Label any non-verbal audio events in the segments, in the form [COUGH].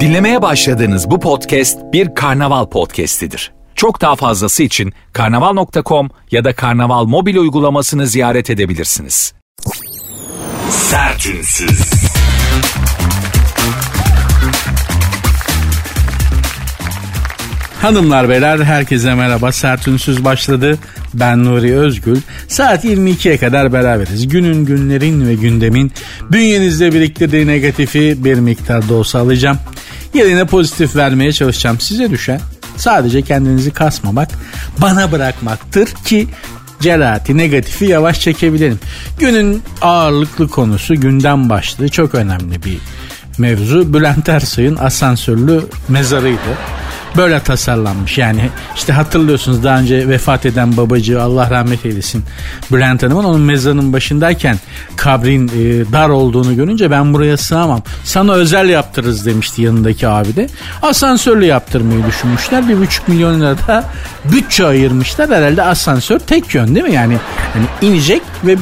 Dinlemeye başladığınız bu podcast bir karnaval podcastidir. Çok daha fazlası için karnaval.com ya da karnaval mobil uygulamasını ziyaret edebilirsiniz. Sertünsüz. Hanımlar beyler herkese merhaba. Sertünsüz başladı. Ben Nuri Özgül. Saat 22'ye kadar beraberiz. Günün, günlerin ve gündemin bünyenizde biriktirdiği negatifi bir miktarda olsa alacağım. Yerine pozitif vermeye çalışacağım. Size düşen sadece kendinizi kasmamak, bana bırakmaktır ki cerahati negatifi yavaş çekebilirim. Günün ağırlıklı konusu günden başlığı çok önemli bir mevzu. Bülent Ersoy'un asansörlü mezarıydı böyle tasarlanmış. Yani işte hatırlıyorsunuz daha önce vefat eden babacı Allah rahmet eylesin Bülent Hanım'ın onun mezarının başındayken kabrin e, dar olduğunu görünce ben buraya sığamam. Sana özel yaptırırız demişti yanındaki abi de. Asansörlü yaptırmayı düşünmüşler. Bir buçuk milyon lira da bütçe ayırmışlar. Herhalde asansör tek yön değil mi? Yani, yani inecek ve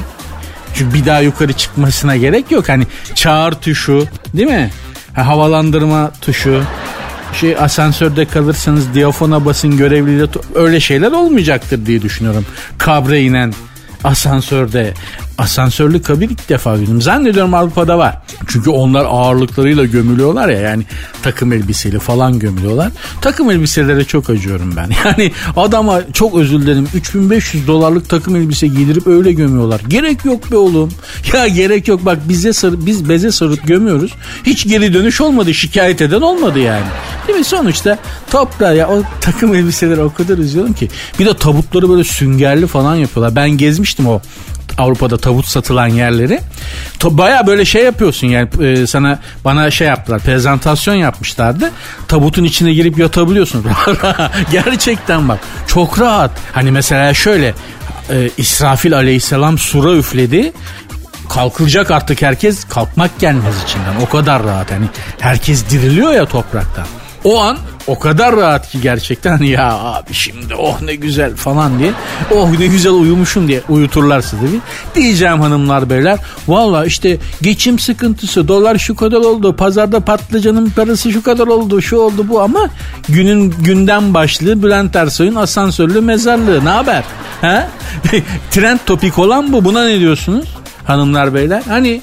çünkü bir daha yukarı çıkmasına gerek yok. Hani çağır tuşu değil mi? Ha, havalandırma tuşu şey asansörde kalırsanız diyafona basın görevliyle öyle şeyler olmayacaktır diye düşünüyorum. Kabre inen asansörde asansörlü kabin ilk defa duydum. Zannediyorum Avrupa'da var. Çünkü onlar ağırlıklarıyla gömülüyorlar ya yani takım elbiseyle falan gömülüyorlar. Takım elbiselere çok acıyorum ben. [LAUGHS] Yani adama çok özür dilerim 3500 dolarlık takım elbise giydirip öyle gömüyorlar. Gerek yok be oğlum. [LAUGHS] Ya gerek yok bak bize sarı, biz beze sarıp gömüyoruz. Hiç geri dönüş olmadı şikayet eden olmadı yani. Değil mi? Sonuçta toprağa ya o takım elbiseleri o kadar üzüyorum ki. Bir de tabutları böyle süngerli falan yapıyorlar. Ben gezmiştim o Avrupa'da tavut satılan yerleri. Baya böyle şey yapıyorsun yani e, sana bana şey yaptılar prezentasyon yapmışlardı. Tabutun içine girip yatabiliyorsun. [LAUGHS] Gerçekten bak çok rahat. Hani mesela şöyle e, İsrafil aleyhisselam sura üfledi kalkılacak artık herkes kalkmak gelmez içinden o kadar rahat hani herkes diriliyor ya topraktan. O an o kadar rahat ki gerçekten [LAUGHS] ya abi şimdi oh ne güzel falan diye oh ne güzel uyumuşum diye uyuturlar sizi. Diyeceğim hanımlar beyler valla işte geçim sıkıntısı dolar şu kadar oldu pazarda patlıcanın parası şu kadar oldu şu oldu bu ama günün günden başlığı Bülent Ersoy'un asansörlü mezarlığı ne haber? Ha? [LAUGHS] Trend topik olan bu buna ne diyorsunuz? hanımlar beyler. Hani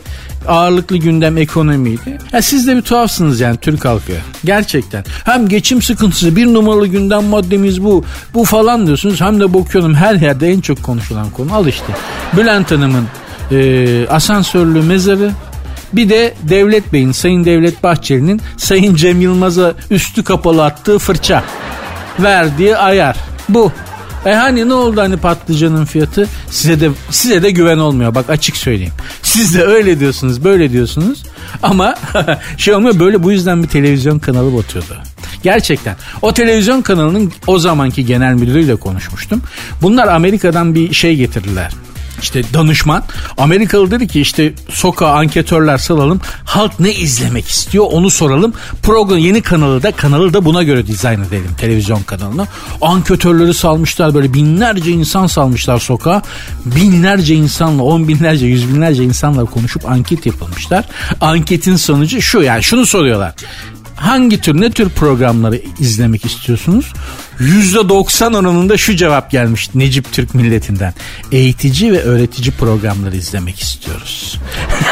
ağırlıklı gündem ekonomiydi. Ya siz de bir tuhafsınız yani Türk halkı. Gerçekten. Hem geçim sıkıntısı bir numaralı gündem maddemiz bu. Bu falan diyorsunuz. Hem de bakıyorum her yerde en çok konuşulan konu. Al işte. Bülent Hanım'ın e, asansörlü mezarı bir de Devlet Bey'in, Sayın Devlet Bahçeli'nin Sayın Cem Yılmaz'a üstü kapalı attığı fırça. Verdiği ayar. Bu. E hani ne oldu hani patlıcanın fiyatı? Size de size de güven olmuyor. Bak açık söyleyeyim. [LAUGHS] Siz de öyle diyorsunuz, böyle diyorsunuz. Ama [LAUGHS] şey olmuyor böyle bu yüzden bir televizyon kanalı batıyordu. Gerçekten. O televizyon kanalının o zamanki genel müdürüyle konuşmuştum. Bunlar Amerika'dan bir şey getirdiler işte danışman. Amerikalı dedi ki işte sokağa anketörler salalım halk ne izlemek istiyor onu soralım. Program yeni kanalı da kanalı da buna göre dizayn edelim televizyon kanalını. Anketörleri salmışlar böyle binlerce insan salmışlar sokağa. Binlerce insanla on binlerce yüz binlerce insanla konuşup anket yapılmışlar. Anketin sonucu şu yani şunu soruyorlar. Hangi tür ne tür programları izlemek istiyorsunuz? %90 oranında şu cevap gelmiş Necip Türk milletinden. Eğitici ve öğretici programları izlemek istiyoruz.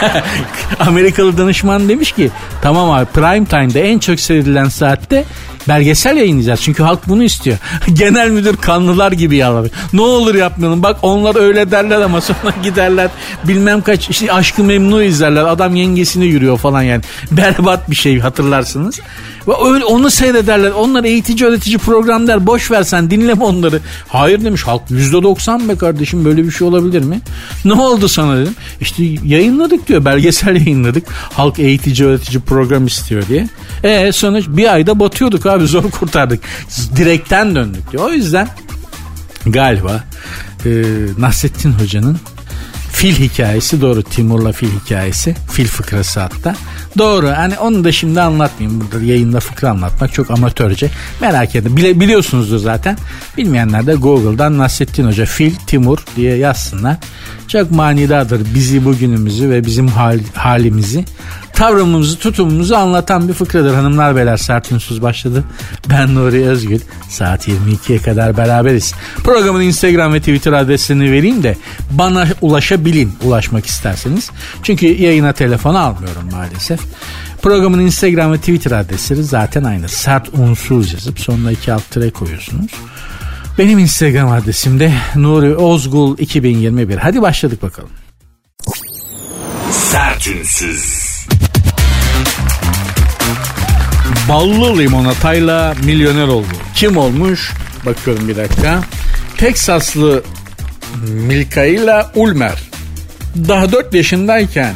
[LAUGHS] Amerikalı danışman demiş ki tamam abi prime time'da en çok seyredilen saatte belgesel yayınlayacağız. Çünkü halk bunu istiyor. [LAUGHS] Genel müdür kanlılar gibi yalvarıyor. Ne olur yapmayalım. Bak onlar öyle derler ama [LAUGHS] sonra giderler bilmem kaç işte aşkı memnu izlerler. Adam yengesini yürüyor falan yani. Berbat bir şey hatırlarsınız. Ve öyle onu seyrederler. Onlar eğitici öğretici program. Boş versen dinleme onları. Hayır demiş halk yüzde doksan be kardeşim böyle bir şey olabilir mi? Ne oldu sana dedim. İşte yayınladık diyor. Belgesel [LAUGHS] yayınladık. Halk eğitici öğretici program istiyor diye. E sonuç bir ayda batıyorduk abi zor [LAUGHS] kurtardık. Direkten döndük diyor. O yüzden galiba e, Nasrettin Hoca'nın fil hikayesi doğru Timur'la fil hikayesi fil fıkrası hatta doğru. Hani onu da şimdi anlatmayayım. Burada yayında fıkra anlatmak çok amatörce. Merak edin Bile, biliyorsunuzdur zaten. Bilmeyenler de Google'dan Nasrettin Hoca fil Timur diye yazsınlar. Çok manidadır bizi bugünümüzü ve bizim hal, halimizi tavrımızı tutumumuzu anlatan bir fıkradır. Hanımlar beyler sert unsuz başladı. Ben Nuri Özgül. Saat 22'ye kadar beraberiz. Programın Instagram ve Twitter adresini vereyim de bana ulaşabilin ulaşmak isterseniz. Çünkü yayına telefon almıyorum maalesef. Programın Instagram ve Twitter adresleri zaten aynı. Sert unsuz yazıp sonuna iki alt tere koyuyorsunuz. Benim Instagram adresim de Nuri Ozgul 2021. Hadi başladık bakalım. Sertünsüz. Ballı limonatayla milyoner oldu. Kim olmuş? Bakıyorum bir dakika. Teksaslı Milkaila Ulmer. Daha 4 yaşındayken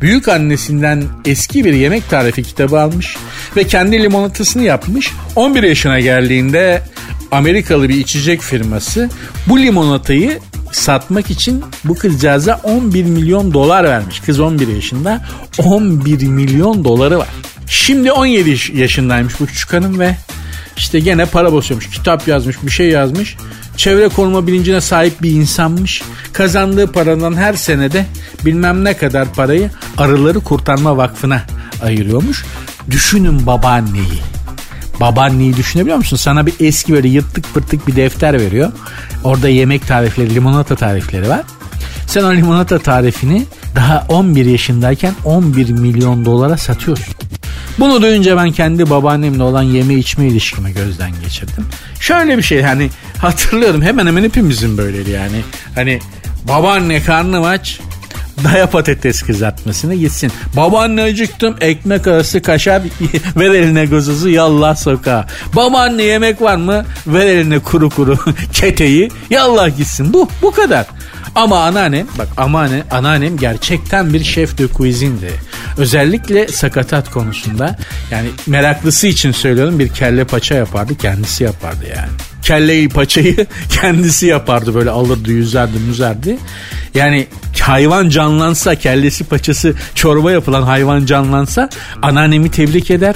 büyük annesinden eski bir yemek tarifi kitabı almış ve kendi limonatasını yapmış. 11 yaşına geldiğinde Amerikalı bir içecek firması bu limonatayı satmak için bu kızcağıza 11 milyon dolar vermiş. Kız 11 yaşında 11 milyon doları var. Şimdi 17 yaşındaymış bu küçük hanım ve işte gene para basıyormuş. Kitap yazmış bir şey yazmış. Çevre koruma bilincine sahip bir insanmış. Kazandığı paradan her senede bilmem ne kadar parayı Arıları Kurtarma Vakfı'na ayırıyormuş. Düşünün babaanneyi. Babaanneyi düşünebiliyor musun? Sana bir eski böyle yırttık pırtık bir defter veriyor. Orada yemek tarifleri, limonata tarifleri var. Sen o limonata tarifini daha 11 yaşındayken 11 milyon dolara satıyorsun. Bunu duyunca ben kendi babaannemle olan yeme içme ilişkimi gözden geçirdim. Şöyle bir şey hani hatırlıyorum hemen hemen hepimizin böyleydi yani. Hani babaanne karnım aç daya patates kızartmasını gitsin. Babaanne acıktım ekmek arası kaşar [LAUGHS] ver eline gazozu yallah sokağa. Babaanne yemek var mı ver eline kuru kuru [LAUGHS] keteyi yallah gitsin. Bu bu kadar. Ama anneannem bak ama anne, anneannem gerçekten bir şef de cuisine'di. Özellikle sakatat konusunda yani meraklısı için söylüyorum bir kelle paça yapardı kendisi yapardı yani. Kelleyi paçayı [LAUGHS] kendisi yapardı böyle alırdı yüzerdi müzerdi. Yani hayvan canlansa kellesi paçası çorba yapılan hayvan canlansa anneannemi tebrik eder.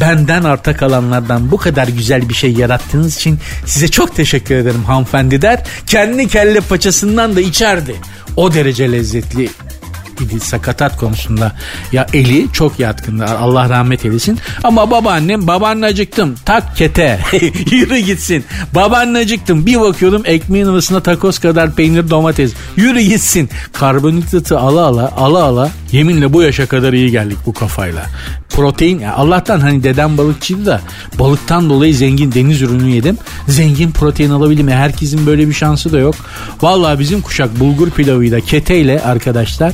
Benden arta kalanlardan bu kadar güzel bir şey yarattığınız için size çok teşekkür ederim hanımefendi der. Kendi kelle paçasından da içerdi. O derece lezzetli idi sakatat konusunda. Ya eli çok yatkındı. Allah rahmet eylesin. Ama babaannem babaanne acıktım. Tak kete. [LAUGHS] Yürü gitsin. Babaanne acıktım. Bir bakıyordum ekmeğin arasında takos kadar peynir domates. Yürü gitsin. Karbonhidratı ala ala ala ala. Yeminle bu yaşa kadar iyi geldik bu kafayla. Protein ya Allah'tan hani dedem balıkçıydı da balıktan dolayı zengin deniz ürünü yedim. Zengin protein alabildim. ya Herkesin böyle bir şansı da yok. Vallahi bizim kuşak bulgur pilavıyla keteyle arkadaşlar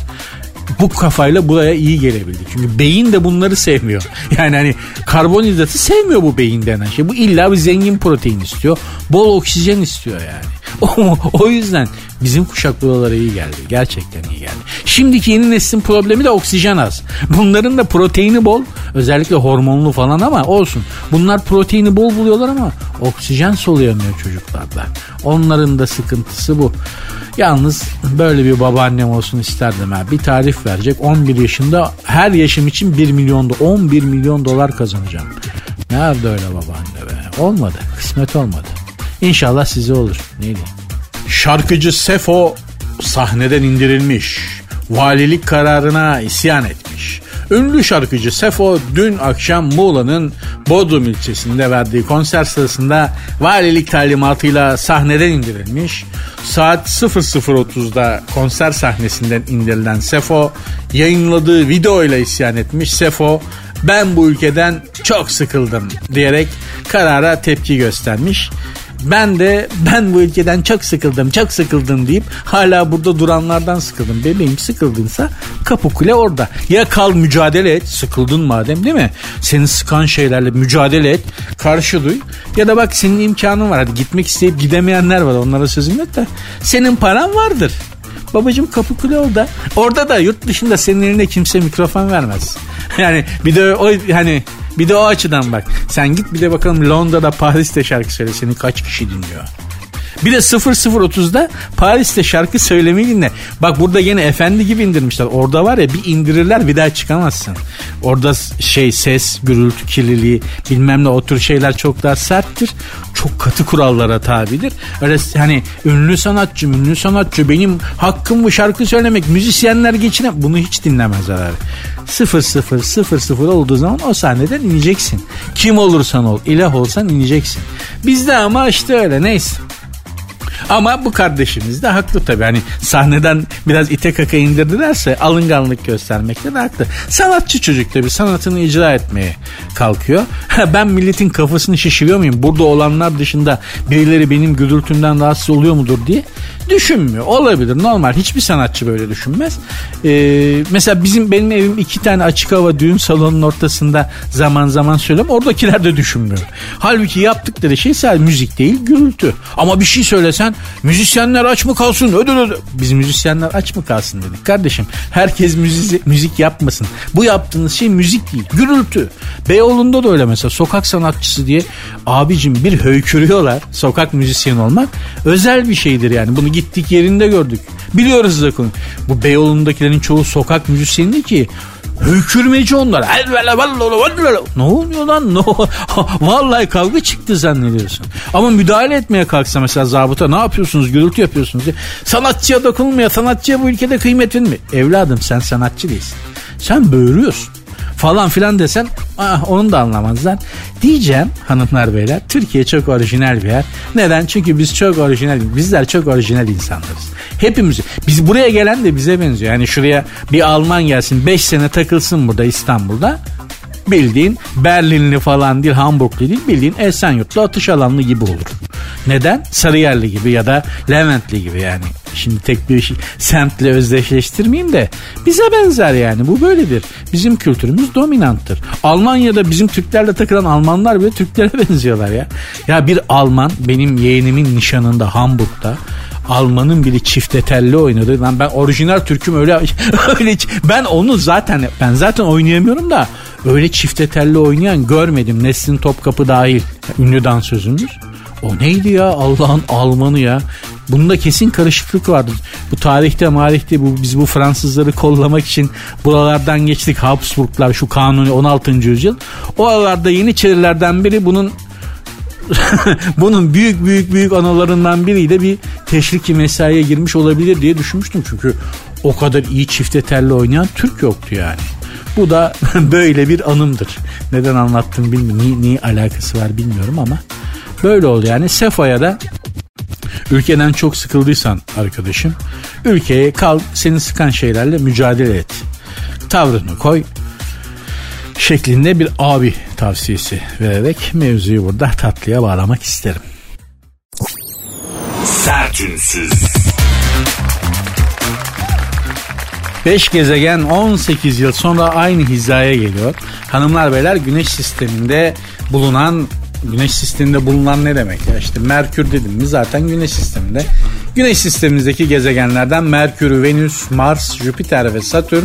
bu kafayla buraya iyi gelebildik. Çünkü beyin de bunları sevmiyor. [LAUGHS] Yani hani karbonhidratı sevmiyor bu beyin denen şey. Bu illa bir zengin protein istiyor. Bol oksijen istiyor yani. [LAUGHS] O, o yüzden bizim kuşak buralara iyi geldi. Gerçekten iyi geldi. Şimdiki yeni neslin problemi de oksijen az. Bunların da proteini bol. Özellikle hormonlu falan ama olsun. Bunlar proteini bol buluyorlar ama oksijen soluyamıyor çocuklarda. Onların da sıkıntısı bu. Yalnız böyle bir babaannem olsun isterdim ha. Bir tarif verecek 11 yaşında her yaşım için 1 milyon 11 milyon dolar kazanacağım. Nerede öyle babaanne be? Olmadı. Kısmet olmadı. İnşallah size olur. Ne diyeyim? Şarkıcı Sefo sahneden indirilmiş. Valilik kararına isyan etmiş. Ünlü şarkıcı Sefo dün akşam Muğla'nın Bodrum ilçesinde verdiği konser sırasında valilik talimatıyla sahneden indirilmiş. Saat 00.30'da konser sahnesinden indirilen Sefo yayınladığı video ile isyan etmiş. Sefo ben bu ülkeden çok sıkıldım diyerek karara tepki göstermiş. Ben de ben bu ülkeden çok sıkıldım çok sıkıldım deyip hala burada duranlardan sıkıldım. Bebeğim sıkıldınsa kapı kule orada. Ya kal mücadele et sıkıldın madem değil mi? Seni sıkan şeylerle mücadele et karşı duy. Ya da bak senin imkanın var hadi gitmek isteyip gidemeyenler var onlara sözüm yok da. Senin paran vardır. Babacım kapı kule orada. Orada da yurt dışında senin eline kimse mikrofon vermez. [LAUGHS] Yani bir de o hani bir de o açıdan bak. Sen git bir de bakalım Londra'da Paris'te şarkı söyle seni kaç kişi dinliyor. Bir de 0030'da Paris'te şarkı söylemeyi dinle. Bak burada yine efendi gibi indirmişler. Orada var ya bir indirirler bir daha çıkamazsın. Orada şey ses, gürültü, kirliliği bilmem ne o tür şeyler çok daha serttir. Çok katı kurallara tabidir. Öyle hani ünlü sanatçı, ünlü sanatçı benim hakkım bu şarkı söylemek. Müzisyenler geçine bunu hiç dinlemezler abi. 0 0 0 0 olduğu zaman o sahneden ineceksin. Kim olursan ol, ilah olsan ineceksin. Bizde ama işte öyle neyse. Ama bu kardeşimiz de haklı tabii. Hani sahneden biraz ite kaka indirdilerse alınganlık göstermekte de haklı. Sanatçı çocuk tabii sanatını icra etmeye kalkıyor. ben milletin kafasını şişiriyor muyum? Burada olanlar dışında birileri benim gürültümden rahatsız oluyor mudur diye düşünmüyor. Olabilir normal. Hiçbir sanatçı böyle düşünmez. Ee, mesela bizim benim evim iki tane açık hava düğün salonunun ortasında zaman zaman söylüyorum. Oradakiler de düşünmüyor. Halbuki yaptıkları şey sadece müzik değil gürültü. Ama bir şey söylesen müzisyenler aç mı kalsın? Ödül ödül. Biz müzisyenler aç mı kalsın dedik. Kardeşim herkes müzik, müzik yapmasın. Bu yaptığınız şey müzik değil. Gürültü. Beyoğlu'nda da öyle mesela sokak sanatçısı diye abicim bir höykürüyorlar. Sokak müzisyen olmak özel bir şeydir yani. Bunu gittik yerinde gördük. Biliyoruz da konu. Bu Beyoğlu'ndakilerin çoğu sokak müzisyeni ki Hükürmeci onlar. Ne oluyor lan? Ne? [LAUGHS] Vallahi kavga çıktı zannediyorsun. Ama müdahale etmeye kalksa mesela zabıta ne yapıyorsunuz? Gürültü yapıyorsunuz diye. Sanatçıya dokunulmuyor. Sanatçıya bu ülkede kıymet mi? Evladım sen sanatçı değilsin. Sen böğürüyorsun falan filan desen ah, onu da anlamazlar. Diyeceğim hanımlar beyler Türkiye çok orijinal bir yer. Neden? Çünkü biz çok orijinal, bizler çok orijinal insanlarız. Hepimiz. Biz buraya gelen de bize benziyor. Yani şuraya bir Alman gelsin 5 sene takılsın burada İstanbul'da bildiğin Berlinli falan değil Hamburglu değil bildiğin Esenyurtlu atış alanlı gibi olur. Neden? Sarıyerli gibi ya da Leventli gibi yani. Şimdi tek bir şey, semtle özdeşleştirmeyeyim de bize benzer yani bu böyledir. Bizim kültürümüz dominanttır. Almanya'da bizim Türklerle takılan Almanlar bile Türklere [LAUGHS] benziyorlar ya. Ya bir Alman benim yeğenimin nişanında Hamburg'da Alman'ın biri çifte telli oynadı. Lan ben orijinal Türk'üm öyle [LAUGHS] öyle ben onu zaten ben zaten oynayamıyorum da öyle çifte telli oynayan görmedim. Neslin Topkapı dahil. Ünlü dansözümüz. O neydi ya Allah'ın Almanı ya. Bunda kesin karışıklık vardı. Bu tarihte marihte bu, biz bu Fransızları kollamak için buralardan geçtik. Habsburglar şu kanuni 16. yüzyıl. O aralarda Yeniçerilerden biri bunun [LAUGHS] bunun büyük büyük büyük analarından biriyle bir teşriki mesaiye girmiş olabilir diye düşünmüştüm. Çünkü o kadar iyi çifte telli oynayan Türk yoktu yani. Bu da [LAUGHS] böyle bir anımdır. Neden anlattım bilmiyorum. Niye, niye alakası var bilmiyorum ama böyle oldu yani. Sefa'ya da ülkeden çok sıkıldıysan arkadaşım ülkeye kal seni sıkan şeylerle mücadele et. Tavrını koy şeklinde bir abi tavsiyesi vererek mevzuyu burada tatlıya bağlamak isterim. Sertünsüz. 5 gezegen 18 yıl sonra aynı hizaya geliyor. Hanımlar beyler güneş sisteminde bulunan güneş sisteminde bulunan ne demek ya işte Merkür dedim mi zaten güneş sisteminde. Güneş sistemimizdeki gezegenlerden Merkür, Venüs, Mars, Jüpiter ve Satürn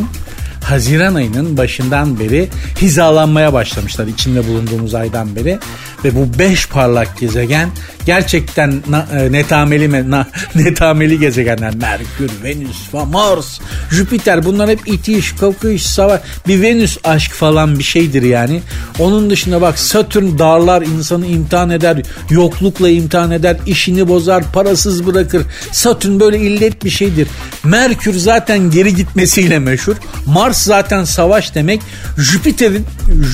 Haziran ayının başından beri hizalanmaya başlamışlar içinde bulunduğumuz aydan beri. Ve bu beş parlak gezegen gerçekten na, e, netameli, na, [LAUGHS] netameli gezegenler. Merkür, Venüs, Mars, Jüpiter bunlar hep itiş, kakış, savaş. Bir Venüs aşk falan bir şeydir yani. Onun dışında bak Satürn darlar insanı imtihan eder, yoklukla imtihan eder, işini bozar, parasız bırakır. Satürn böyle illet bir şeydir. Merkür zaten geri gitmesiyle meşhur. Mars zaten savaş demek. Jüpiter'in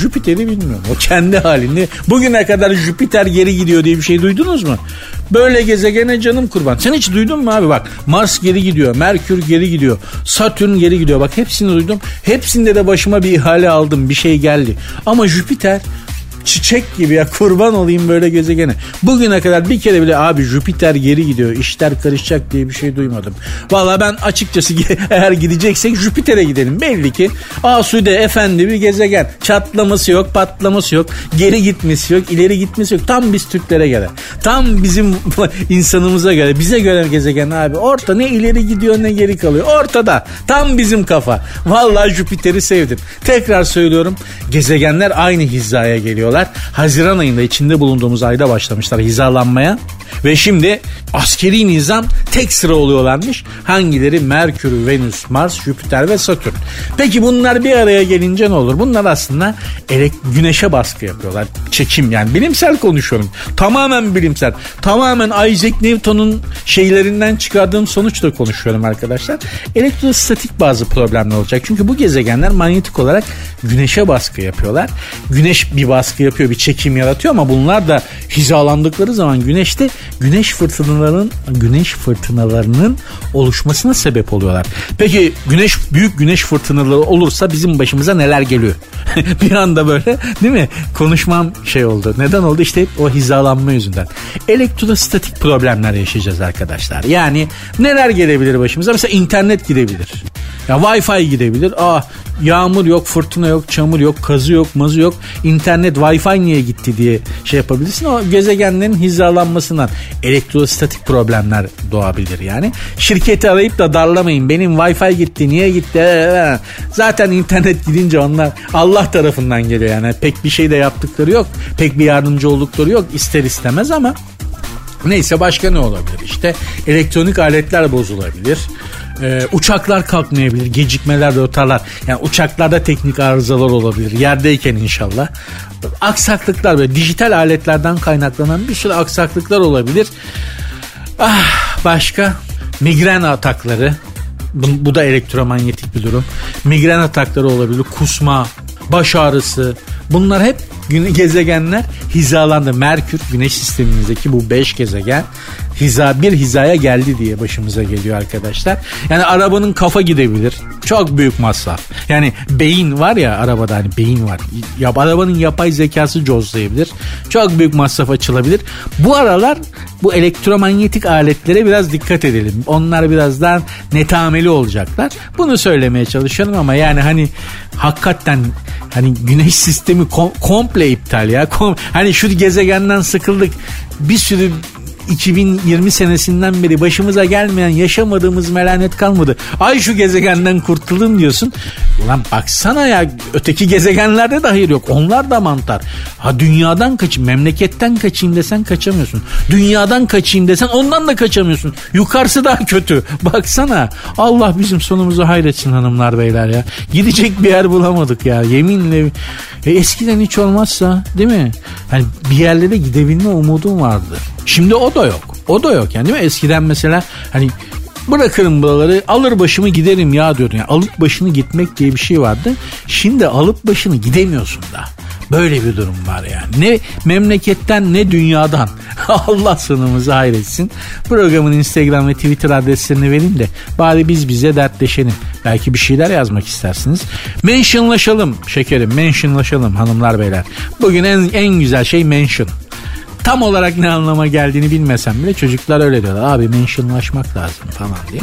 Jüpiter'i bilmiyorum. O kendi halinde. Bugüne kadar Jüpiter geri gidiyor diye bir şey duydunuz mu? Böyle gezegene canım kurban. Sen hiç duydun mu abi bak Mars geri gidiyor, Merkür geri gidiyor, Satürn geri gidiyor. Bak hepsini duydum. Hepsinde de başıma bir ihale aldım, bir şey geldi. Ama Jüpiter çiçek gibi ya kurban olayım böyle gezegene. Bugüne kadar bir kere bile abi Jüpiter geri gidiyor işler karışacak diye bir şey duymadım. Valla ben açıkçası [LAUGHS] eğer gideceksek Jüpiter'e gidelim. Belli ki Asude efendi bir gezegen. Çatlaması yok patlaması yok geri gitmesi yok ileri gitmesi yok. Tam biz Türklere göre. Tam bizim [LAUGHS] insanımıza göre bize göre gezegen abi. Orta ne ileri gidiyor ne geri kalıyor. Ortada tam bizim kafa. Valla Jüpiter'i sevdim. Tekrar söylüyorum gezegenler aynı hizaya geliyorlar. Haziran ayında içinde bulunduğumuz ayda başlamışlar hizalanmaya. Ve şimdi askeri nizam tek sıra oluyorlarmış. Hangileri? Merkür, Venüs, Mars, Jüpiter ve Satürn. Peki bunlar bir araya gelince ne olur? Bunlar aslında elek güneşe baskı yapıyorlar. Çekim yani bilimsel konuşuyorum. Tamamen bilimsel. Tamamen Isaac Newton'un şeylerinden çıkardığım sonuçla konuşuyorum arkadaşlar. Elektrostatik bazı problemler olacak. Çünkü bu gezegenler manyetik olarak güneşe baskı yapıyorlar. Güneş bir baskı yapıyor, bir çekim yaratıyor ama bunlar da hizalandıkları zaman güneşte güneş fırtınalarının güneş fırtınalarının oluşmasına sebep oluyorlar. Peki güneş büyük güneş fırtınaları olursa bizim başımıza neler geliyor? [LAUGHS] bir anda böyle değil mi? Konuşmam şey oldu. Neden oldu? İşte o hizalanma yüzünden. Elektrostatik problemler yaşayacağız arkadaşlar. Yani neler gelebilir başımıza? Mesela internet gidebilir. Ya Wi-Fi gidebilir. Ah yağmur yok, fırtına yok, çamur yok, kazı yok, mazı yok. İnternet Wi-Fi niye gitti diye şey yapabilirsin. O gezegenlerin hizalanmasından elektrostatik problemler doğabilir yani. Şirketi arayıp da darlamayın. Benim Wi-Fi gitti, niye gitti? Zaten internet gidince onlar Allah tarafından geliyor yani. Pek bir şey de yaptıkları yok. Pek bir yardımcı oldukları yok ister istemez ama Neyse başka ne olabilir? İşte elektronik aletler bozulabilir. Ee, uçaklar kalkmayabilir, gecikmeler, rotarlar. Yani uçaklarda teknik arızalar olabilir. Yerdeyken inşallah. Aksaklıklar ve dijital aletlerden kaynaklanan bir sürü aksaklıklar olabilir. Ah, başka migren atakları. Bu, bu da elektromanyetik bir durum. Migren atakları olabilir. Kusma, baş ağrısı. Bunlar hep gezegenler hizalandı. Merkür güneş sistemimizdeki bu 5 gezegen hiza bir hizaya geldi diye başımıza geliyor arkadaşlar. Yani arabanın kafa gidebilir. Çok büyük masraf. Yani beyin var ya arabada hani beyin var. Ya arabanın yapay zekası cozlayabilir. Çok büyük masraf açılabilir. Bu aralar bu elektromanyetik aletlere biraz dikkat edelim. Onlar birazdan netameli olacaklar. Bunu söylemeye çalışıyorum ama yani hani hakikaten hani güneş sistemi kom- komple iptal ya. Kom- hani şu gezegenden sıkıldık. Bir sürü 2020 senesinden beri başımıza gelmeyen yaşamadığımız melanet kalmadı. Ay şu gezegenden kurtuldum diyorsun. Ulan baksana ya öteki gezegenlerde de hayır yok. Onlar da mantar. Ha dünyadan kaçayım memleketten kaçayım desen kaçamıyorsun. Dünyadan kaçayım desen ondan da kaçamıyorsun. Yukarısı daha kötü. Baksana Allah bizim sonumuzu hayretsin hanımlar beyler ya. Gidecek bir yer bulamadık ya yeminle. E eskiden hiç olmazsa değil mi? Hani bir yerlere gidebilme umudum vardı. Şimdi o da yok. O da yok yani değil mi? Eskiden mesela hani bırakırım buraları alır başımı giderim ya diyordun. Yani alıp başını gitmek diye bir şey vardı. Şimdi alıp başını gidemiyorsun da. Böyle bir durum var yani. Ne memleketten ne dünyadan. [LAUGHS] Allah sonumuzu hayretsin. Programın Instagram ve Twitter adreslerini verin de bari biz bize dertleşelim. Belki bir şeyler yazmak istersiniz. Mentionlaşalım şekerim mentionlaşalım hanımlar beyler. Bugün en, en güzel şey mention tam olarak ne anlama geldiğini bilmesem bile çocuklar öyle diyorlar. Abi mentionlaşmak lazım falan diye.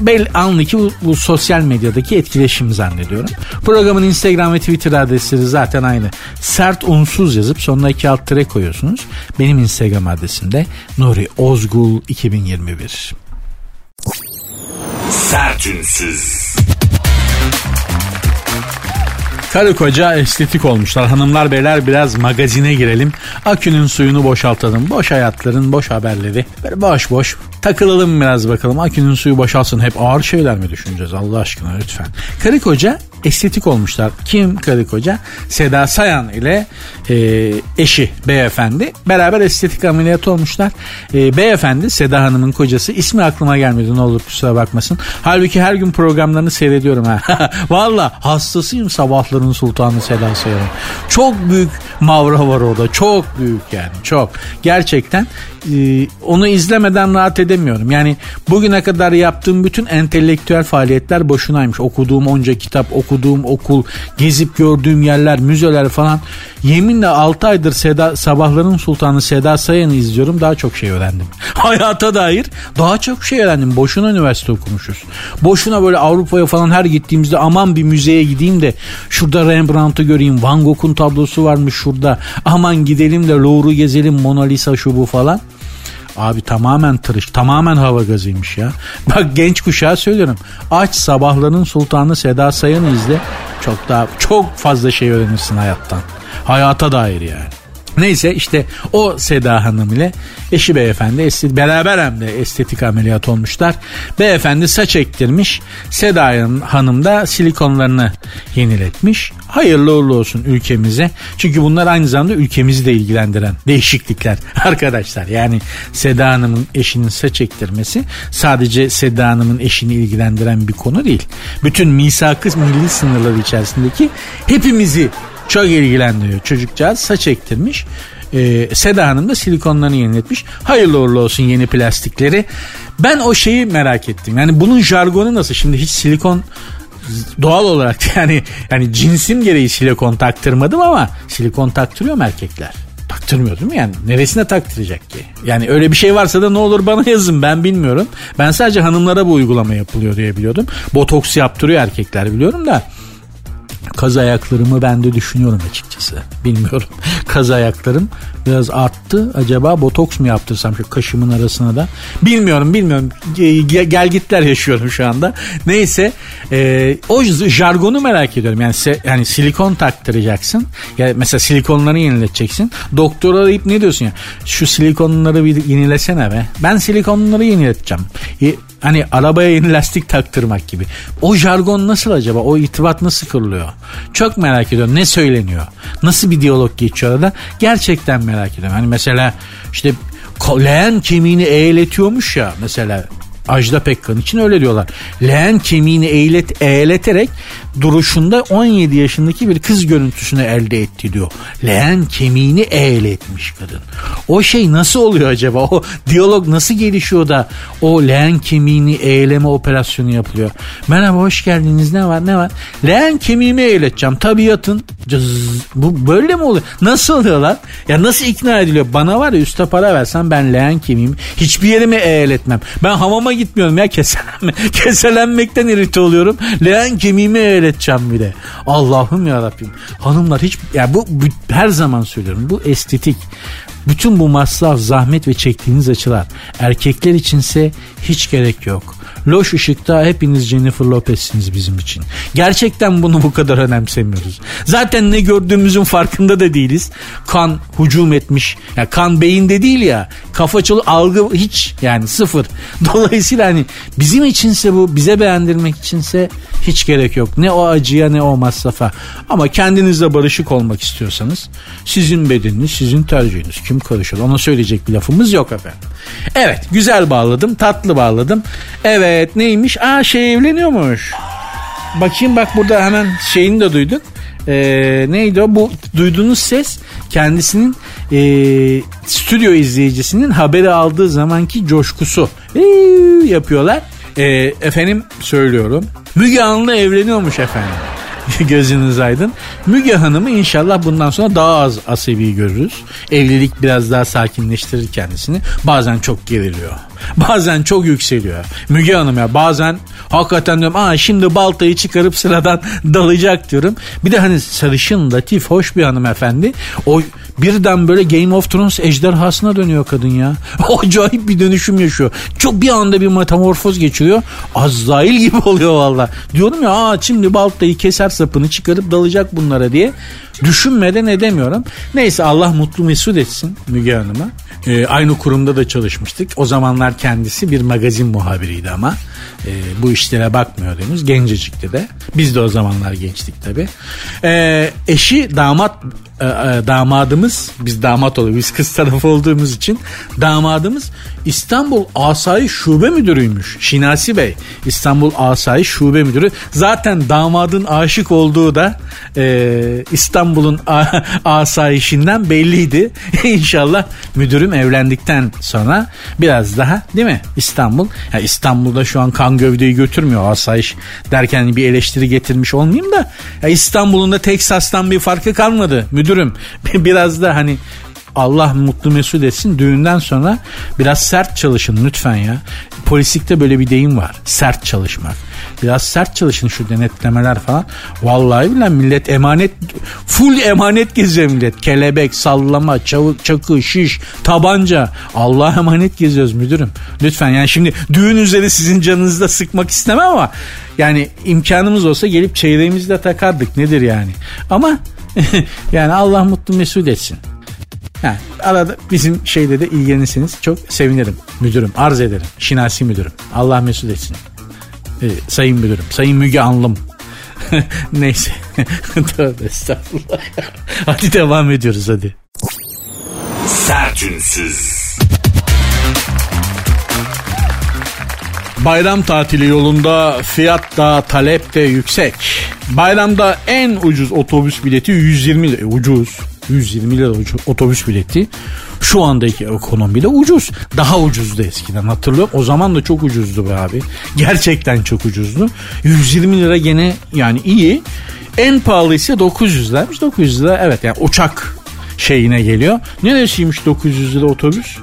Bel anlı bu, bu sosyal medyadaki etkileşim zannediyorum. Programın Instagram ve Twitter adresleri zaten aynı. Sert unsuz yazıp sonuna iki alt tere koyuyorsunuz. Benim Instagram adresimde Nuri Ozgul 2021. Sert unsuz. Karı koca estetik olmuşlar. Hanımlar beyler biraz magazine girelim. Akünün suyunu boşaltalım. Boş hayatların boş haberleri. Böyle boş boş takılalım biraz bakalım. Akünün suyu boşalsın. Hep ağır şeyler mi düşüneceğiz Allah aşkına lütfen. Karı koca estetik olmuşlar. Kim karı koca? Seda Sayan ile e, eşi beyefendi beraber estetik ameliyatı olmuşlar. E, beyefendi Seda Hanım'ın kocası ismi aklıma gelmedi ne olur kusura bakmasın. Halbuki her gün programlarını seyrediyorum ha. [LAUGHS] Valla hastasıyım sabahların sultanı Seda Sayan'ın. Çok büyük mavra var orada çok büyük yani çok. Gerçekten e, onu izlemeden rahat edemiyorum. Yani bugüne kadar yaptığım bütün entelektüel faaliyetler boşunaymış. Okuduğum onca kitap, okuduğum okul, gezip gördüğüm yerler, müzeler falan. Yeminle 6 aydır Seda, Sabahların Sultanı Seda Sayan'ı izliyorum. Daha çok şey öğrendim. [LAUGHS] Hayata dair daha çok şey öğrendim. Boşuna üniversite okumuşuz. Boşuna böyle Avrupa'ya falan her gittiğimizde aman bir müzeye gideyim de şurada Rembrandt'ı göreyim. Van Gogh'un tablosu varmış şurada. Aman gidelim de Louvre'u gezelim Mona Lisa şu bu falan. Abi tamamen tırış, tamamen hava gazıymış ya. [LAUGHS] Bak genç kuşağa söylüyorum. Aç sabahların sultanı Seda Sayan'ı izle. Çok daha çok fazla şey öğrenirsin hayattan. Hayata dair yani. Neyse işte o Seda Hanım ile eşi beyefendi estetik, beraber hem de estetik ameliyat olmuşlar. Beyefendi saç ektirmiş. Seda Hanım da silikonlarını yeniletmiş. Hayırlı uğurlu olsun ülkemize. Çünkü bunlar aynı zamanda ülkemizi de ilgilendiren değişiklikler [LAUGHS] arkadaşlar. Yani Seda Hanım'ın eşinin saç ektirmesi sadece Seda Hanım'ın eşini ilgilendiren bir konu değil. Bütün misak-ı milli sınırları içerisindeki hepimizi çok ilgilendiriyor. Çocukcağız saç ektirmiş. Ee, Seda Hanım da silikonlarını yeniletmiş. Hayırlı uğurlu olsun yeni plastikleri. Ben o şeyi merak ettim. Yani bunun jargonu nasıl? Şimdi hiç silikon doğal olarak [LAUGHS] yani yani cinsim gereği silikon taktırmadım ama silikon taktırıyor mu erkekler? Taktırmıyor değil mi yani? Neresine taktıracak ki? Yani öyle bir şey varsa da ne olur bana yazın ben bilmiyorum. Ben sadece hanımlara bu uygulama yapılıyor diye biliyordum. Botoks yaptırıyor erkekler biliyorum da kaz ayaklarımı ben de düşünüyorum açıkçası. Bilmiyorum. [LAUGHS] Kaz ayaklarım biraz arttı. Acaba botoks mu yaptırsam şu kaşımın arasına da? Bilmiyorum bilmiyorum. Gel gitler yaşıyorum şu anda. Neyse e, o jargonu merak ediyorum. Yani se, yani silikon taktıracaksın. Ya mesela silikonları yenileteceksin. Doktor arayıp ne diyorsun ya? Şu silikonları bir yenilesene be. Ben silikonları yenileteceğim. E, Hani arabaya yeni lastik taktırmak gibi. O jargon nasıl acaba? O itibat nasıl kırılıyor? Çok merak ediyorum. Ne söyleniyor? Nasıl bir diyalog geçiyor arada? Gerçekten merak ediyorum. Hani mesela işte leğen kemiğini eğletiyormuş ya mesela Ajda Pekkan için öyle diyorlar. Leğen kemiğini eğlet, eğleterek duruşunda 17 yaşındaki bir kız görüntüsünü elde etti diyor. Leğen kemiğini eğletmiş kadın. O şey nasıl oluyor acaba? O diyalog nasıl gelişiyor da o leğen kemiğini eğleme operasyonu yapılıyor? Merhaba hoş geldiniz ne var ne var? Leğen kemiğimi eğleteceğim tabiatın. Cız, bu böyle mi oluyor? Nasıl oluyor lan? Ya nasıl ikna ediliyor? Bana var ya üste para versen ben leğen kemiğimi hiçbir yerimi eğletmem. Ben hamama gitmiyorum ya [LAUGHS] keselenme. Keselenmekten irite oluyorum. Leğen kemiğimi eğleteceğim bir de. Allah'ım ya Rabbim. Hanımlar hiç ya bu, bu her zaman söylüyorum. Bu estetik. Bütün bu masraf, zahmet ve çektiğiniz açılar erkekler içinse hiç gerek yok. Loş ışıkta hepiniz Jennifer Lopez'siniz bizim için. Gerçekten bunu bu kadar önemsemiyoruz. Zaten ne gördüğümüzün farkında da değiliz. Kan hücum etmiş. Ya kan beyinde değil ya. Kafa çolu algı hiç yani sıfır. [LAUGHS] Dolayısıyla hani bizim içinse bu bize beğendirmek içinse hiç gerek yok. Ne o acıya ne o masrafa. Ama kendinizle barışık olmak istiyorsanız sizin bedeniniz sizin tercihiniz. Kim karışır? Ona söyleyecek bir lafımız yok efendim. Evet güzel bağladım tatlı bağladım. Evet neymiş? Aa şey evleniyormuş. Bakayım bak burada hemen şeyini de duyduk. Ee, neydi o? Bu duyduğunuz ses kendisinin e, stüdyo izleyicisinin haberi aldığı zamanki coşkusu. Ee, yapıyorlar. Ee, efendim söylüyorum. Müge Anlı evleniyormuş efendim. [LAUGHS] Gözünüz aydın. Müge Hanım'ı inşallah bundan sonra daha az asabi görürüz. Evlilik biraz daha sakinleştirir kendisini. Bazen çok geriliyor. Bazen çok yükseliyor. Müge Hanım ya bazen hakikaten diyorum aa şimdi baltayı çıkarıp sıradan [LAUGHS] dalacak diyorum. Bir de hani sarışın, latif, hoş bir hanımefendi. O birden böyle Game of Thrones ejderhasına dönüyor kadın ya. [LAUGHS] Acayip bir dönüşüm yaşıyor. Çok bir anda bir metamorfoz geçiriyor. Azrail gibi [LAUGHS] oluyor valla. Diyorum ya aa şimdi baltayı keser sapını çıkarıp dalacak bunlara diye. Düşünmeden edemiyorum. Neyse Allah mutlu mesut etsin Müge Hanım'a. Ee, aynı kurumda da çalışmıştık. O zamanlar kendisi bir magazin muhabiriydi ama e, bu işlere bakmıyor henüz. Gencecikti de. Biz de o zamanlar gençtik tabi. Ee, eşi damat e, e, damadımız biz damat oluyor biz kız tarafı olduğumuz için. Damadımız İstanbul Asayiş Şube Müdürüymüş Şinasi Bey. İstanbul Asayiş Şube Müdürü. Zaten damadın aşık olduğu da e, İstanbul'un [LAUGHS] asayişinden belliydi. [LAUGHS] İnşallah müdürüm evlendikten sonra biraz daha değil mi? İstanbul. Yani İstanbul'da şu an kan gövdeyi götürmüyor asayiş derken bir eleştiri getirmiş olmayayım da ya İstanbul'un da Teksas'tan bir farkı kalmadı. Müdür müdürüm [LAUGHS] biraz da hani Allah mutlu mesut etsin düğünden sonra biraz sert çalışın lütfen ya. Polislikte böyle bir deyim var. Sert çalışmak. Biraz sert çalışın şu denetlemeler falan. Vallahi billahi millet emanet full emanet geziyor millet. Kelebek, sallama, çavuk, çakı, şiş, tabanca. Allah emanet geziyoruz müdürüm. Lütfen yani şimdi düğün üzeri sizin canınızı da sıkmak istemem ama yani imkanımız olsa gelip çeyreğimizi de takardık nedir yani. Ama [LAUGHS] yani Allah mutlu mesut etsin. Yani arada bizim şeyde de ilgilenirseniz çok sevinirim müdürüm. Arz ederim. Şinasi müdürüm. Allah mesut etsin. Ee, sayın müdürüm. Sayın Müge Anlım. [LAUGHS] Neyse. [LAUGHS] Tövbe estağfurullah. hadi devam ediyoruz hadi. Sertünsüz. Bayram tatili yolunda fiyat da talep de yüksek. Bayramda en ucuz otobüs bileti 120 lira. Ucuz. 120 lira otobüs bileti. Şu andaki ekonomide ucuz. Daha ucuzdu eskiden hatırlıyorum. O zaman da çok ucuzdu be abi. Gerçekten çok ucuzdu. 120 lira gene yani iyi. En pahalı ise 900 liraymış. 900 lira evet yani uçak şeyine geliyor. Neresiymiş 900 lira otobüs?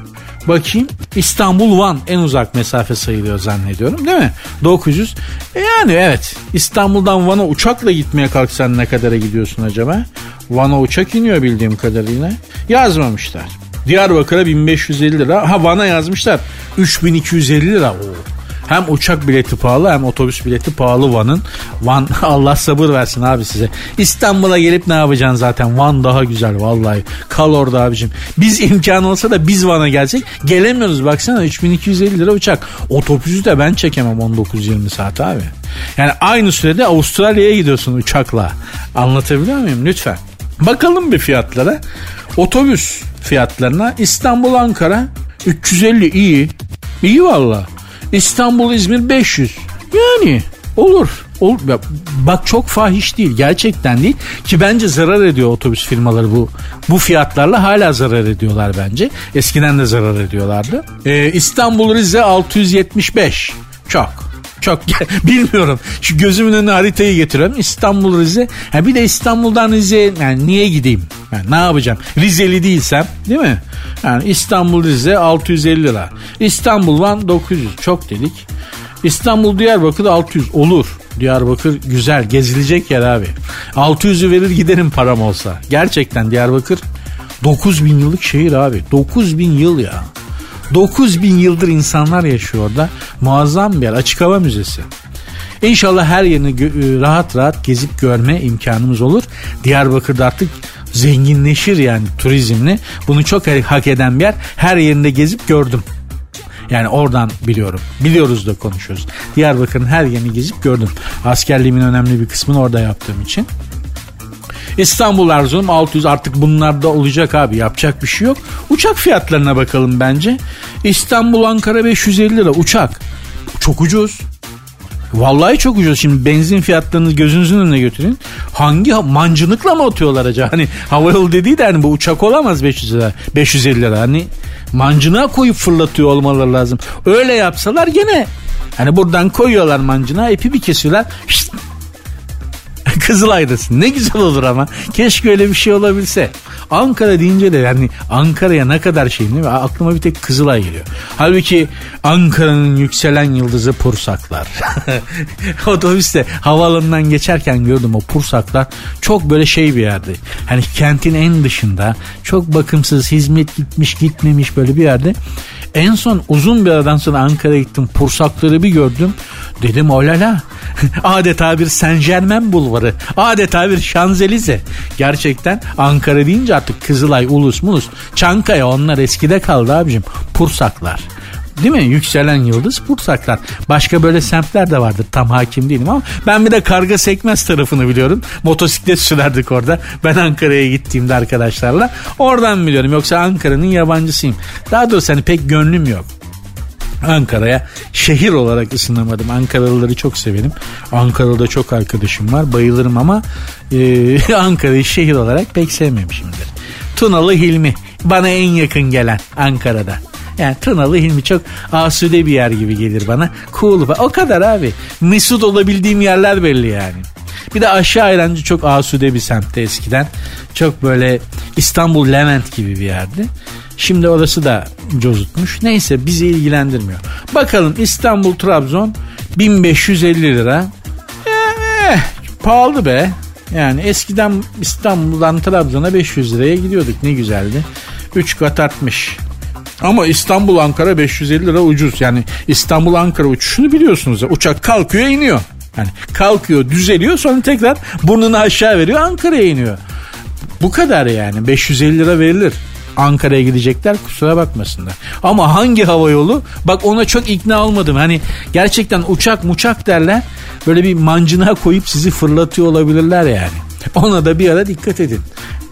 Bakayım İstanbul Van en uzak mesafe sayılıyor zannediyorum değil mi? 900. E yani evet İstanbul'dan Van'a uçakla gitmeye kalksan ne kadara gidiyorsun acaba? Van'a uçak iniyor bildiğim kadarıyla. Yazmamışlar. Diyarbakır'a 1550 lira. Ha Van'a yazmışlar. 3250 lira. Oo. Hem uçak bileti pahalı hem otobüs bileti pahalı Van'ın. Van [LAUGHS] Allah sabır versin abi size. İstanbul'a gelip ne yapacaksın zaten? Van daha güzel vallahi. Kal orada abicim. Biz [LAUGHS] imkan olsa da biz Van'a gelsek gelemiyoruz. Baksana 3250 lira uçak. Otobüsü de ben çekemem 19-20 saat abi. Yani aynı sürede Avustralya'ya gidiyorsun uçakla. Anlatabiliyor muyum? Lütfen. Bakalım bir fiyatlara. Otobüs fiyatlarına İstanbul Ankara 350 iyi. İyi valla. İstanbul İzmir 500. Yani olur. Ol, bak çok fahiş değil gerçekten değil. Ki bence zarar ediyor otobüs firmaları bu bu fiyatlarla hala zarar ediyorlar bence. Eskiden de zarar ediyorlardı. Ee, İstanbul Rize 675 çok çok [LAUGHS] bilmiyorum. Şu gözümün önüne haritayı getiriyorum. İstanbul Rize. Ha bir de İstanbul'dan Rize yani niye gideyim? Yani ne yapacağım? Rizeli değilsem değil mi? Yani İstanbul Rize 650 lira. İstanbul Van 900 çok dedik. İstanbul Diyarbakır 600 olur. Diyarbakır güzel gezilecek yer abi. 600'ü verir giderim param olsa. Gerçekten Diyarbakır 9000 yıllık şehir abi. 9000 yıl ya. 9000 yıldır insanlar yaşıyor orada. Muazzam bir yer. Açık hava müzesi. İnşallah her yerini gö- rahat rahat gezip görme imkanımız olur. Diyarbakır'da artık zenginleşir yani turizmle. Bunu çok hak eden bir yer. Her yerinde gezip gördüm. Yani oradan biliyorum. Biliyoruz da konuşuyoruz. Diyarbakır'ın her yerini gezip gördüm. Askerliğimin önemli bir kısmını orada yaptığım için. İstanbul Erzurum 600 artık bunlar da olacak abi yapacak bir şey yok. Uçak fiyatlarına bakalım bence. İstanbul Ankara 550 lira uçak. Çok ucuz. Vallahi çok ucuz. Şimdi benzin fiyatlarını gözünüzün önüne götürün. Hangi mancınıkla mı atıyorlar acaba? Hani havayolu dediği de hani bu uçak olamaz 500 lira. 550 lira. Hani mancınığa koyup fırlatıyor olmaları lazım. Öyle yapsalar gene Hani buradan koyuyorlar mancına ipi bir kesiyorlar. Şişt, [LAUGHS] Kızılay'dasın. Ne güzel olur ama. Keşke öyle bir şey olabilse. Ankara deyince de yani Ankara'ya ne kadar şey değil mi? Aklıma bir tek Kızılay geliyor. Halbuki Ankara'nın yükselen yıldızı Pursaklar. [LAUGHS] Otobüste havaalanından geçerken gördüm o Pursaklar çok böyle şey bir yerde. Hani kentin en dışında çok bakımsız hizmet gitmiş gitmemiş böyle bir yerde. En son uzun bir aradan sonra Ankara'ya gittim. Pursakları bir gördüm. Dedim olala. [LAUGHS] Adeta bir Saint Germain bulvarı. Adeta bir Şanzelize. Gerçekten Ankara deyince artık Kızılay, Ulus, Mulus, Çankaya onlar eskide kaldı abicim. Pursaklar. Değil mi? Yükselen yıldız Pursaklar. Başka böyle semtler de vardır. Tam hakim değilim ama ben bir de karga sekmez tarafını biliyorum. Motosiklet sürerdik orada. Ben Ankara'ya gittiğimde arkadaşlarla. Oradan biliyorum. Yoksa Ankara'nın yabancısıyım. Daha doğrusu hani pek gönlüm yok. Ankara'ya şehir olarak ısınamadım. Ankaralıları çok severim. Ankara'da çok arkadaşım var. Bayılırım ama e, [LAUGHS] Ankara'yı şehir olarak pek sevmemişimdir. Tunalı Hilmi bana en yakın gelen Ankara'da. Yani Tunalı Hilmi çok asude bir yer gibi gelir bana. Cool. O kadar abi. Mesut olabildiğim yerler belli yani. Bir de aşağı ayrancı çok asude bir semtte eskiden. Çok böyle İstanbul Levent gibi bir yerdi. Şimdi orası da cozutmuş. Neyse bizi ilgilendirmiyor. Bakalım İstanbul Trabzon 1550 lira. Eh, pahalı be. Yani eskiden İstanbul'dan Trabzon'a 500 liraya gidiyorduk. Ne güzeldi. 3 kat artmış. Ama İstanbul Ankara 550 lira ucuz. Yani İstanbul Ankara uçuşunu biliyorsunuz. Uçak kalkıyor iniyor. Yani kalkıyor düzeliyor sonra tekrar burnunu aşağı veriyor Ankara'ya iniyor. Bu kadar yani 550 lira verilir. Ankara'ya gidecekler kusura bakmasınlar. Ama hangi hava yolu? Bak ona çok ikna olmadım. Hani gerçekten uçak muçak derler. Böyle bir mancına koyup sizi fırlatıyor olabilirler yani. Ona da bir ara dikkat edin.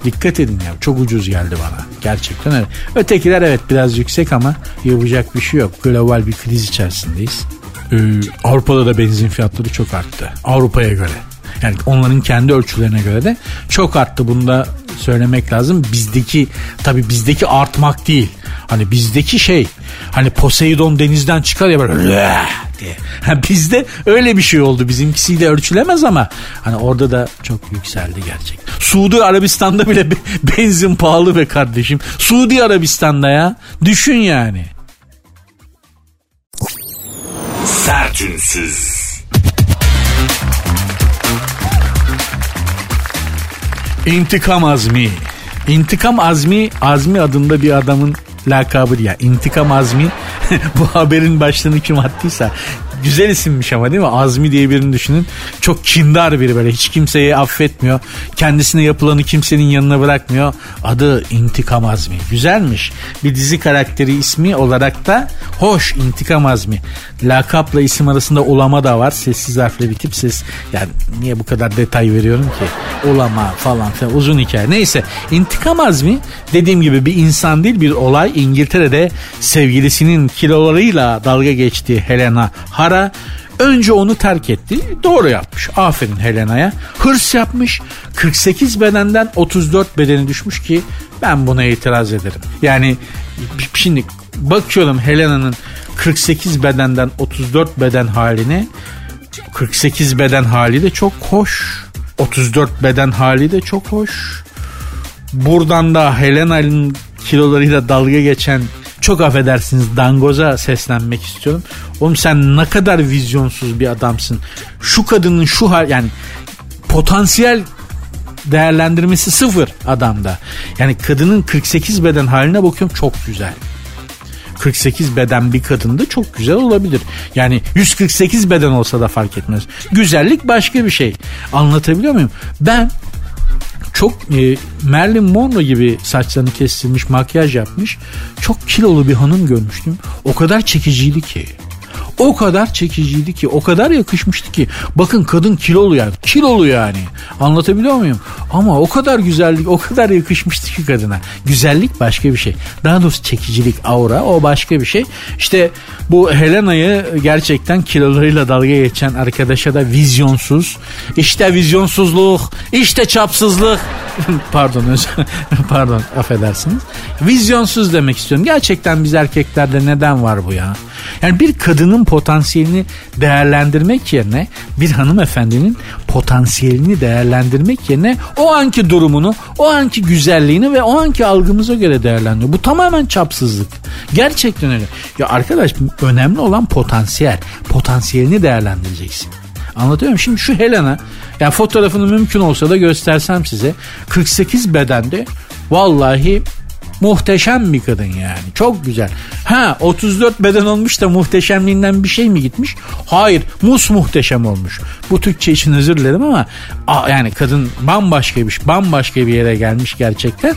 Dikkat edin ya çok ucuz geldi bana. Gerçekten öyle. Ötekiler evet biraz yüksek ama yapacak bir şey yok. Global bir kriz içerisindeyiz. Ee, Avrupa'da da benzin fiyatları çok arttı. Avrupa'ya göre. Yani onların kendi ölçülerine göre de çok arttı. Bunu da söylemek lazım. Bizdeki tabi bizdeki artmak değil. Hani bizdeki şey hani Poseidon denizden çıkar ya böyle diye. Bizde öyle bir şey oldu. Bizimkisiyle ölçülemez ama hani orada da çok yükseldi gerçek. Suudi Arabistan'da bile benzin pahalı be kardeşim. Suudi Arabistan'da ya. Düşün yani. Sertünsüz. İntikam Azmi. İntikam Azmi, Azmi adında bir adamın lakabı ya. İntikam Azmi [LAUGHS] bu haberin başlığını kim attıysa Güzel isimmiş ama değil mi? Azmi diye birini düşünün. Çok kindar biri böyle. Hiç kimseyi affetmiyor. Kendisine yapılanı kimsenin yanına bırakmıyor. Adı İntikam Azmi. Güzelmiş. Bir dizi karakteri ismi olarak da hoş İntikam Azmi. Lakapla isim arasında ulama da var. Sessiz harfle bitip ses. Yani niye bu kadar detay veriyorum ki? Ulama falan filan uzun hikaye. Neyse İntikam Azmi dediğim gibi bir insan değil bir olay. İngiltere'de sevgilisinin kilolarıyla dalga geçtiği Helena Hara önce onu terk etti. Doğru yapmış. Aferin Helena'ya. Hırs yapmış. 48 bedenden 34 bedeni düşmüş ki ben buna itiraz ederim. Yani şimdi bakıyorum Helena'nın 48 bedenden 34 beden haline 48 beden hali de çok hoş. 34 beden hali de çok hoş. Buradan da Helena'nın kilolarıyla dalga geçen çok affedersiniz dangoza seslenmek istiyorum. Oğlum sen ne kadar vizyonsuz bir adamsın. Şu kadının şu hal yani potansiyel değerlendirmesi sıfır adamda. Yani kadının 48 beden haline bakıyorum çok güzel. 48 beden bir kadında çok güzel olabilir. Yani 148 beden olsa da fark etmez. Güzellik başka bir şey. Anlatabiliyor muyum? Ben çok e, Marilyn Monroe gibi saçlarını kestirmiş, makyaj yapmış. Çok kilolu bir hanım görmüştüm. O kadar çekiciydi ki. O kadar çekiciydi ki, o kadar yakışmıştı ki. Bakın kadın kilolu yani, kilolu yani. Anlatabiliyor muyum? Ama o kadar güzellik, o kadar yakışmıştı ki kadına. Güzellik başka bir şey. Daha doğrusu çekicilik, aura o başka bir şey. İşte bu Helena'yı gerçekten kilolarıyla dalga geçen arkadaşa da vizyonsuz. İşte vizyonsuzluk, işte çapsızlık. [LAUGHS] pardon [LAUGHS] pardon affedersiniz. Vizyonsuz demek istiyorum. Gerçekten biz erkeklerde neden var bu ya? Yani bir kadının potansiyelini değerlendirmek yerine bir hanımefendinin potansiyelini değerlendirmek yerine o anki durumunu, o anki güzelliğini ve o anki algımıza göre değerlendiriyor. Bu tamamen çapsızlık. Gerçekten öyle. Ya arkadaş önemli olan potansiyel. Potansiyelini değerlendireceksin. Anlatıyorum. Şimdi şu Helena yani fotoğrafını mümkün olsa da göstersem size 48 bedende vallahi Muhteşem bir kadın yani. Çok güzel. Ha 34 beden olmuş da muhteşemliğinden bir şey mi gitmiş? Hayır. Mus muhteşem olmuş. Bu Türkçe için özür dilerim ama yani kadın bambaşka bir bambaşka bir yere gelmiş gerçekten.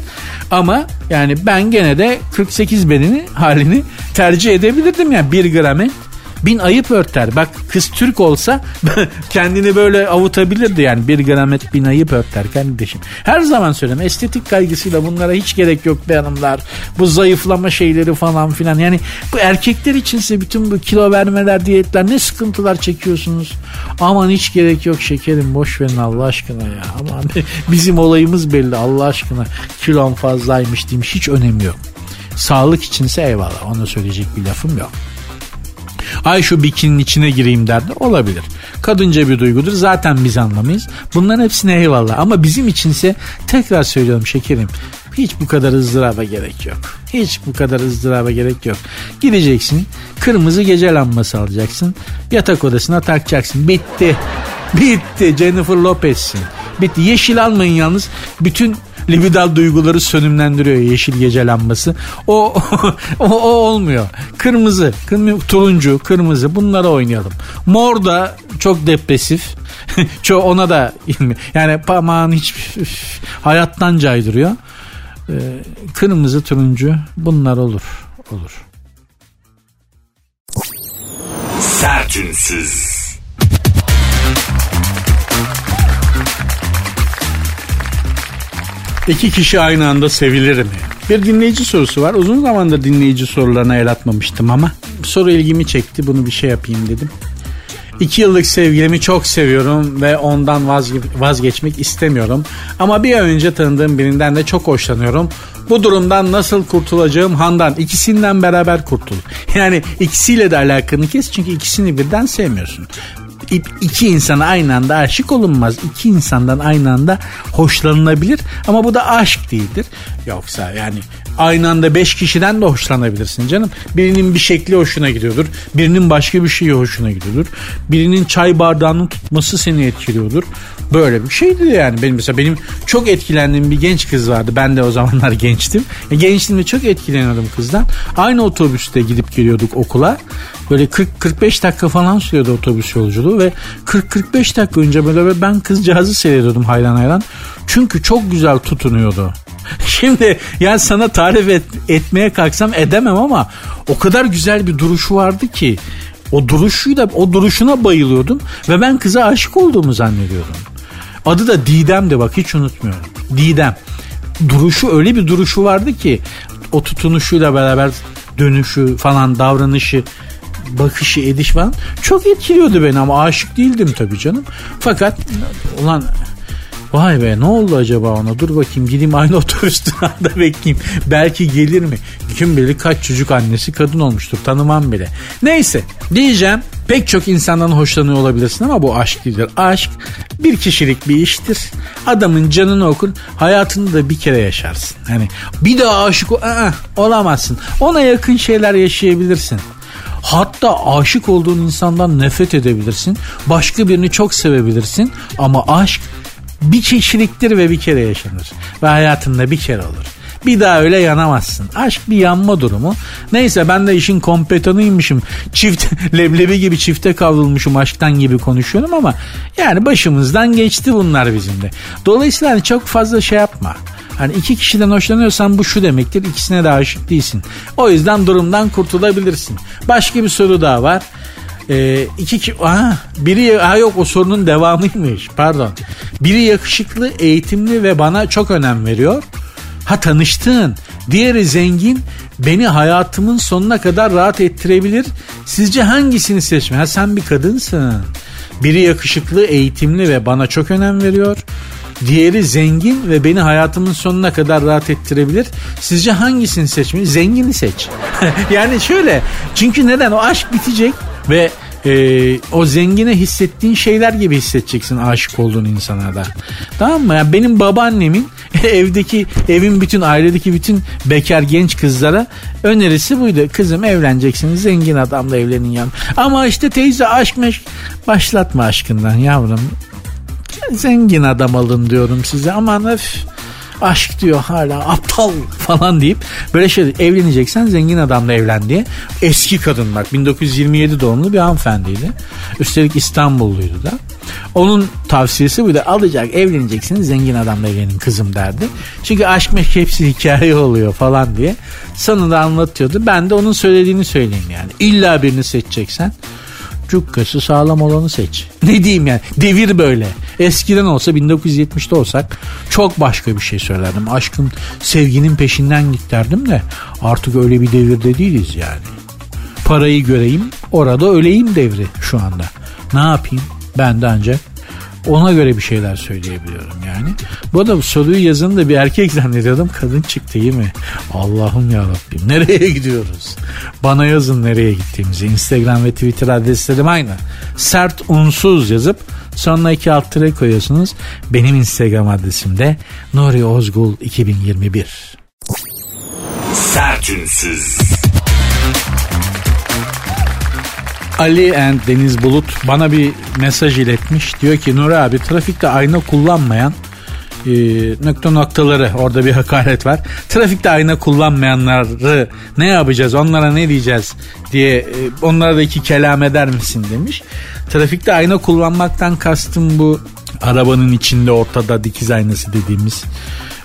Ama yani ben gene de 48 bedeni halini tercih edebilirdim yani 1 grame bin ayıp örter. Bak kız Türk olsa [LAUGHS] kendini böyle avutabilirdi yani bir gram et bin ayıp örter kardeşim. Her zaman söyleme estetik kaygısıyla bunlara hiç gerek yok be hanımlar. Bu zayıflama şeyleri falan filan. Yani bu erkekler içinse bütün bu kilo vermeler diyetler ne sıkıntılar çekiyorsunuz. Aman hiç gerek yok şekerim boş verin Allah aşkına ya. Aman [LAUGHS] bizim olayımız belli Allah aşkına. Kilon fazlaymış demiş hiç önemi yok. Sağlık içinse eyvallah ona söyleyecek bir lafım yok. Ay şu bikinin içine gireyim derdi. Olabilir. Kadınca bir duygudur. Zaten biz anlamayız. Bunların hepsine eyvallah. Ama bizim içinse tekrar söylüyorum şekerim. Hiç bu kadar ızdıraba gerek yok. Hiç bu kadar ızdıraba gerek yok. Gideceksin kırmızı gece lambası alacaksın. Yatak odasına takacaksın. Bitti. Bitti. Jennifer Lopez'sin. Bitti. Yeşil almayın yalnız. Bütün libidal duyguları sönümlendiriyor yeşil gece lambası. O [LAUGHS] o, o olmuyor. Kırmızı, kırmızı, turuncu, kırmızı bunlara oynayalım. Mor da çok depresif. [LAUGHS] çok ona da [LAUGHS] yani parmağın hiç hayattan caydırıyor. Ee, kırmızı turuncu bunlar olur. Olur. Sertünsüz. İki kişi aynı anda sevilir mi? Bir dinleyici sorusu var. Uzun zamandır dinleyici sorularına el atmamıştım ama soru ilgimi çekti. Bunu bir şey yapayım dedim. İki yıllık sevgilimi çok seviyorum ve ondan vazge- vazgeçmek istemiyorum. Ama bir önce tanıdığım birinden de çok hoşlanıyorum. Bu durumdan nasıl kurtulacağım Handan? İkisinden beraber kurtul. Yani ikisiyle de alakanı kes çünkü ikisini birden sevmiyorsun iki insana aynı anda aşık olunmaz. İki insandan aynı anda hoşlanılabilir ama bu da aşk değildir. Yoksa yani aynı anda beş kişiden de hoşlanabilirsin canım. Birinin bir şekli hoşuna gidiyordur. Birinin başka bir şeyi hoşuna gidiyordur. Birinin çay bardağını tutması seni etkiliyordur. Böyle bir şeydi yani. Benim mesela benim çok etkilendiğim bir genç kız vardı. Ben de o zamanlar [LAUGHS] gençtim. E, gençliğimde çok etkileniyordum kızdan. Aynı otobüste gidip geliyorduk okula. Böyle 40-45 dakika falan sürüyordu otobüs yolculuğu ve 40-45 dakika önce böyle ben kızcağızı seyrediyordum hayran hayran. Çünkü çok güzel tutunuyordu. [LAUGHS] Şimdi yani sana tarif et, etmeye kalksam edemem ama o kadar güzel bir duruşu vardı ki o duruşuyla o duruşuna bayılıyordum ve ben kıza aşık olduğumu zannediyordum. Adı da Didem de bak hiç unutmuyorum. Didem. Duruşu öyle bir duruşu vardı ki o tutunuşuyla beraber dönüşü falan davranışı bakışı ediş falan çok etkiliyordu beni ama aşık değildim tabii canım. Fakat ulan Vay be ne oldu acaba ona? Dur bakayım gideyim aynı [LAUGHS] otobüste da bekleyeyim. Belki gelir mi? Kim bilir kaç çocuk annesi kadın olmuştur tanımam bile. Neyse diyeceğim pek çok insandan hoşlanıyor olabilirsin ama bu aşk değildir. Aşk bir kişilik bir iştir. Adamın canını okur hayatını da bir kere yaşarsın. Hani bir daha aşık Aa, olamazsın. Ona yakın şeyler yaşayabilirsin. Hatta aşık olduğun insandan nefret edebilirsin. Başka birini çok sevebilirsin. Ama aşk bir kişiliktir ve bir kere yaşanır. Ve hayatında bir kere olur. Bir daha öyle yanamazsın. Aşk bir yanma durumu. Neyse ben de işin kompetanıymışım. Çift [LAUGHS] leblebi gibi çifte kavrulmuşum aşktan gibi konuşuyorum ama yani başımızdan geçti bunlar bizim de. Dolayısıyla hani çok fazla şey yapma. Hani iki kişiden hoşlanıyorsan bu şu demektir. ikisine de aşık değilsin. O yüzden durumdan kurtulabilirsin. Başka bir soru daha var. Ee, iki ki aha, biri ha yok o sorunun devamıymış pardon. Biri yakışıklı, eğitimli ve bana çok önem veriyor. Ha tanıştın. Diğeri zengin, beni hayatımın sonuna kadar rahat ettirebilir. Sizce hangisini seçme? Ha sen bir kadınsın. Biri yakışıklı, eğitimli ve bana çok önem veriyor. Diğeri zengin ve beni hayatımın sonuna kadar rahat ettirebilir. Sizce hangisini seçmeli? Zengini seç. [LAUGHS] yani şöyle. Çünkü neden? O aşk bitecek ve e, o zengine hissettiğin şeyler gibi hissedeceksin aşık olduğun insana da. Tamam mı? Yani benim babaannemin [LAUGHS] evdeki evin bütün ailedeki bütün bekar genç kızlara önerisi buydu. Kızım evleneceksiniz zengin adamla evlenin yan. Ama işte teyze aşk meşk başlatma aşkından yavrum. Zengin adam alın diyorum size aman öf aşk diyor hala aptal falan deyip böyle şey evleneceksen zengin adamla evlen diye. Eski kadın bak 1927 doğumlu bir hanımefendiydi. Üstelik İstanbulluydu da. Onun tavsiyesi buydu. Alacak evleneceksin zengin adamla evlenin kızım derdi. Çünkü aşk meşk hepsi hikaye oluyor falan diye. Sonunda anlatıyordu. Ben de onun söylediğini söyleyeyim yani. İlla birini seçeceksen cukkası sağlam olanı seç. [LAUGHS] Ne diyeyim yani devir böyle. Eskiden olsa 1970'te olsak çok başka bir şey söylerdim. Aşkın sevginin peşinden git derdim de artık öyle bir devirde değiliz yani. Parayı göreyim orada öleyim devri şu anda. Ne yapayım ben de ancak ona göre bir şeyler söyleyebiliyorum yani. Bu arada soruyu yazın da bir erkek zannediyordum. Kadın çıktı iyi mi? Allah'ım ya Rabbim. Nereye [LAUGHS] gidiyoruz? Bana yazın nereye gittiğimizi. Instagram ve Twitter adreslerim aynı. Sert unsuz yazıp sonuna iki alt tere koyuyorsunuz. Benim Instagram adresim de Nuri Ozgul 2021. Sertünsüz. Ali and Deniz Bulut bana bir mesaj iletmiş. Diyor ki Nuri abi trafikte ayna kullanmayan e, nokta noktaları orada bir [LAUGHS] hakaret var. Trafikte ayna kullanmayanları ne yapacağız onlara ne diyeceğiz diye e, onlara da iki kelam eder misin demiş. Trafikte ayna kullanmaktan kastım bu arabanın içinde ortada dikiz aynası dediğimiz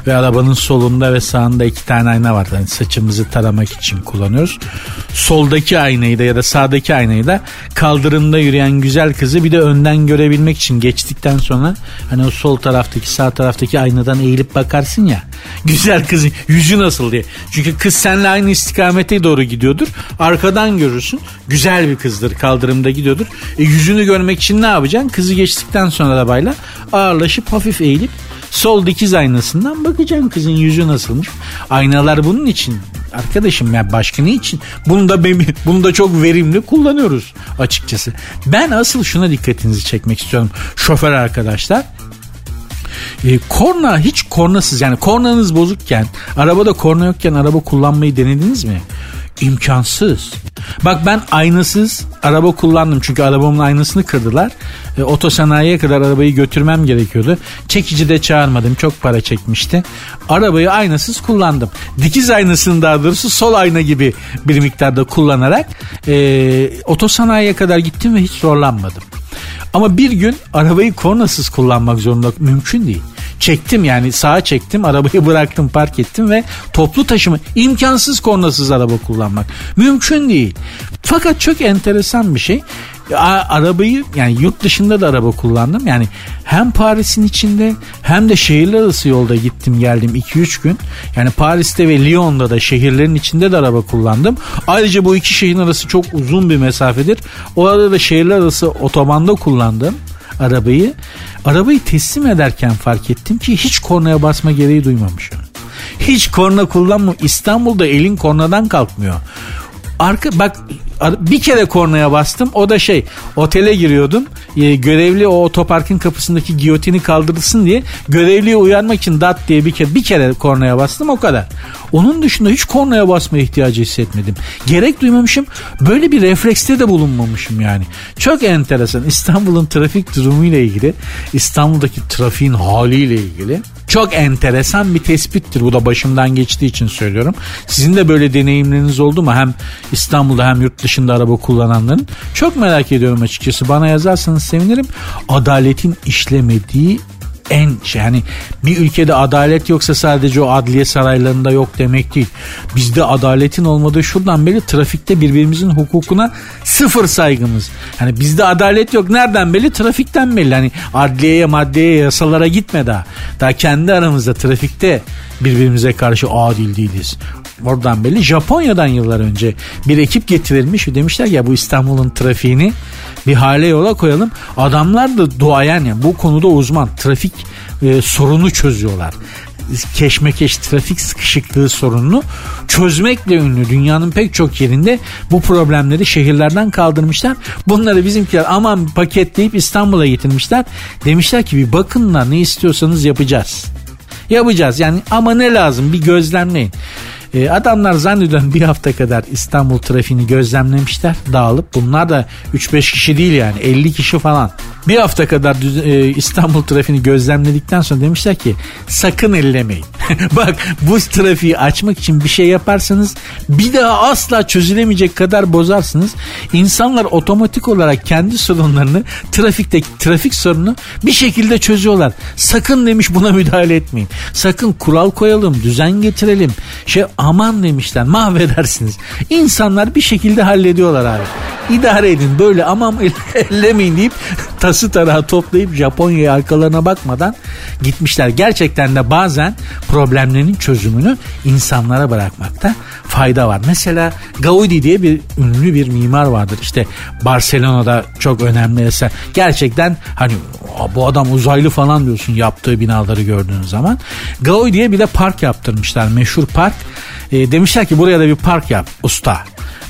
ve arabanın solunda ve sağında iki tane ayna var. Yani saçımızı taramak için kullanıyoruz. Soldaki aynayı da ya da sağdaki aynayı da kaldırımda yürüyen güzel kızı bir de önden görebilmek için geçtikten sonra hani o sol taraftaki sağ taraftaki aynadan eğilip bakarsın ya güzel kızın yüzü nasıl diye. Çünkü kız seninle aynı istikamete doğru gidiyordur. Arkadan görürsün. Güzel bir kızdır kaldırımda gidiyordur. E, yüzünü görmek için ne yapacaksın? Kızı geçtikten sonra arabayla ağırlaşıp hafif eğilip sol dikiz aynasından bakacaksın kızın yüzü nasılmış. Aynalar bunun için arkadaşım ya başka ne için? Bunu da [LAUGHS] bunu da çok verimli kullanıyoruz açıkçası. Ben asıl şuna dikkatinizi çekmek istiyorum şoför arkadaşlar. E, korna hiç kornasız yani kornanız bozukken arabada korna yokken araba kullanmayı denediniz mi? İmkansız. Bak ben aynasız araba kullandım çünkü arabamın aynasını kırdılar. E, otosanayiye kadar arabayı götürmem gerekiyordu. Çekici de çağırmadım çok para çekmişti. Arabayı aynasız kullandım. Dikiz aynasını daha doğrusu sol ayna gibi bir miktarda kullanarak e, otosanayiye kadar gittim ve hiç zorlanmadım. Ama bir gün arabayı kornasız kullanmak zorunda mümkün değil. Çektim yani sağa çektim arabayı [LAUGHS] bıraktım park ettim ve toplu taşıma imkansız kornasız araba kullanmak mümkün değil. Fakat çok enteresan bir şey arabayı yani yurt dışında da araba kullandım. Yani hem Paris'in içinde hem de şehirler arası yolda gittim geldim 2-3 gün. Yani Paris'te ve Lyon'da da şehirlerin içinde de araba kullandım. Ayrıca bu iki şehrin arası çok uzun bir mesafedir. O arada da şehirler arası otobanda kullandım arabayı. Arabayı teslim ederken fark ettim ki hiç kornaya basma gereği duymamışım. Hiç korna kullanmıyor. İstanbul'da elin kornadan kalkmıyor. Arka bak bir kere kornaya bastım. O da şey otele giriyordum. E, görevli o otoparkın kapısındaki giyotini kaldırılsın diye görevliye uyanmak için dat diye bir kere bir kere kornaya bastım o kadar. Onun dışında hiç kornaya basma ihtiyacı hissetmedim. Gerek duymamışım. Böyle bir reflekste de bulunmamışım yani. Çok enteresan. İstanbul'un trafik durumu ile ilgili, İstanbul'daki trafiğin haliyle ilgili çok enteresan bir tespittir. Bu da başımdan geçtiği için söylüyorum. Sizin de böyle deneyimleriniz oldu mu? Hem İstanbul'da hem yurt dışında araba kullananların. Çok merak ediyorum açıkçası. Bana yazarsanız sevinirim. Adaletin işlemediği en şey hani bir ülkede adalet yoksa sadece o adliye saraylarında yok demek değil. Bizde adaletin olmadığı şuradan beri trafikte birbirimizin hukukuna sıfır saygımız. Hani bizde adalet yok. Nereden belli? Trafikten belli. Hani adliyeye, maddeye, yasalara gitme daha. Daha kendi aramızda trafikte birbirimize karşı adil değiliz. Oradan belli. Japonya'dan yıllar önce bir ekip getirilmiş demişler ya bu İstanbul'un trafiğini bir hale yola koyalım. Adamlar da duayen yani bu konuda uzman. Trafik e, sorunu çözüyorlar keşmekeş trafik sıkışıklığı sorununu çözmekle ünlü. Dünyanın pek çok yerinde bu problemleri şehirlerden kaldırmışlar. Bunları bizimkiler aman paketleyip İstanbul'a getirmişler. Demişler ki bir bakınla ne istiyorsanız yapacağız. Yapacağız yani ama ne lazım bir gözlemleyin. E, adamlar zannediyorum bir hafta kadar İstanbul trafiğini gözlemlemişler dağılıp. Bunlar da 3-5 kişi değil yani 50 kişi falan. Bir hafta kadar e, İstanbul trafiğini gözlemledikten sonra demişler ki sakın ellemeyin. [LAUGHS] Bak bu trafiği açmak için bir şey yaparsanız bir daha asla çözülemeyecek kadar bozarsınız. İnsanlar otomatik olarak kendi sorunlarını trafikteki trafik sorunu bir şekilde çözüyorlar. Sakın demiş buna müdahale etmeyin. Sakın kural koyalım, düzen getirelim. Şey aman demişler mahvedersiniz. İnsanlar bir şekilde hallediyorlar abi. İdare edin böyle aman [LAUGHS] ellemeyin deyip tası tarağı toplayıp Japonya'ya arkalarına bakmadan gitmişler. Gerçekten de bazen problemlerin çözümünü insanlara bırakmakta fayda var. Mesela Gaudi diye bir ünlü bir mimar vardır. İşte Barcelona'da çok önemli eser. Gerçekten hani bu adam uzaylı falan diyorsun yaptığı binaları gördüğün zaman. Gaudi'ye bir de park yaptırmışlar. Meşhur park. E, demişler ki buraya da bir park yap usta.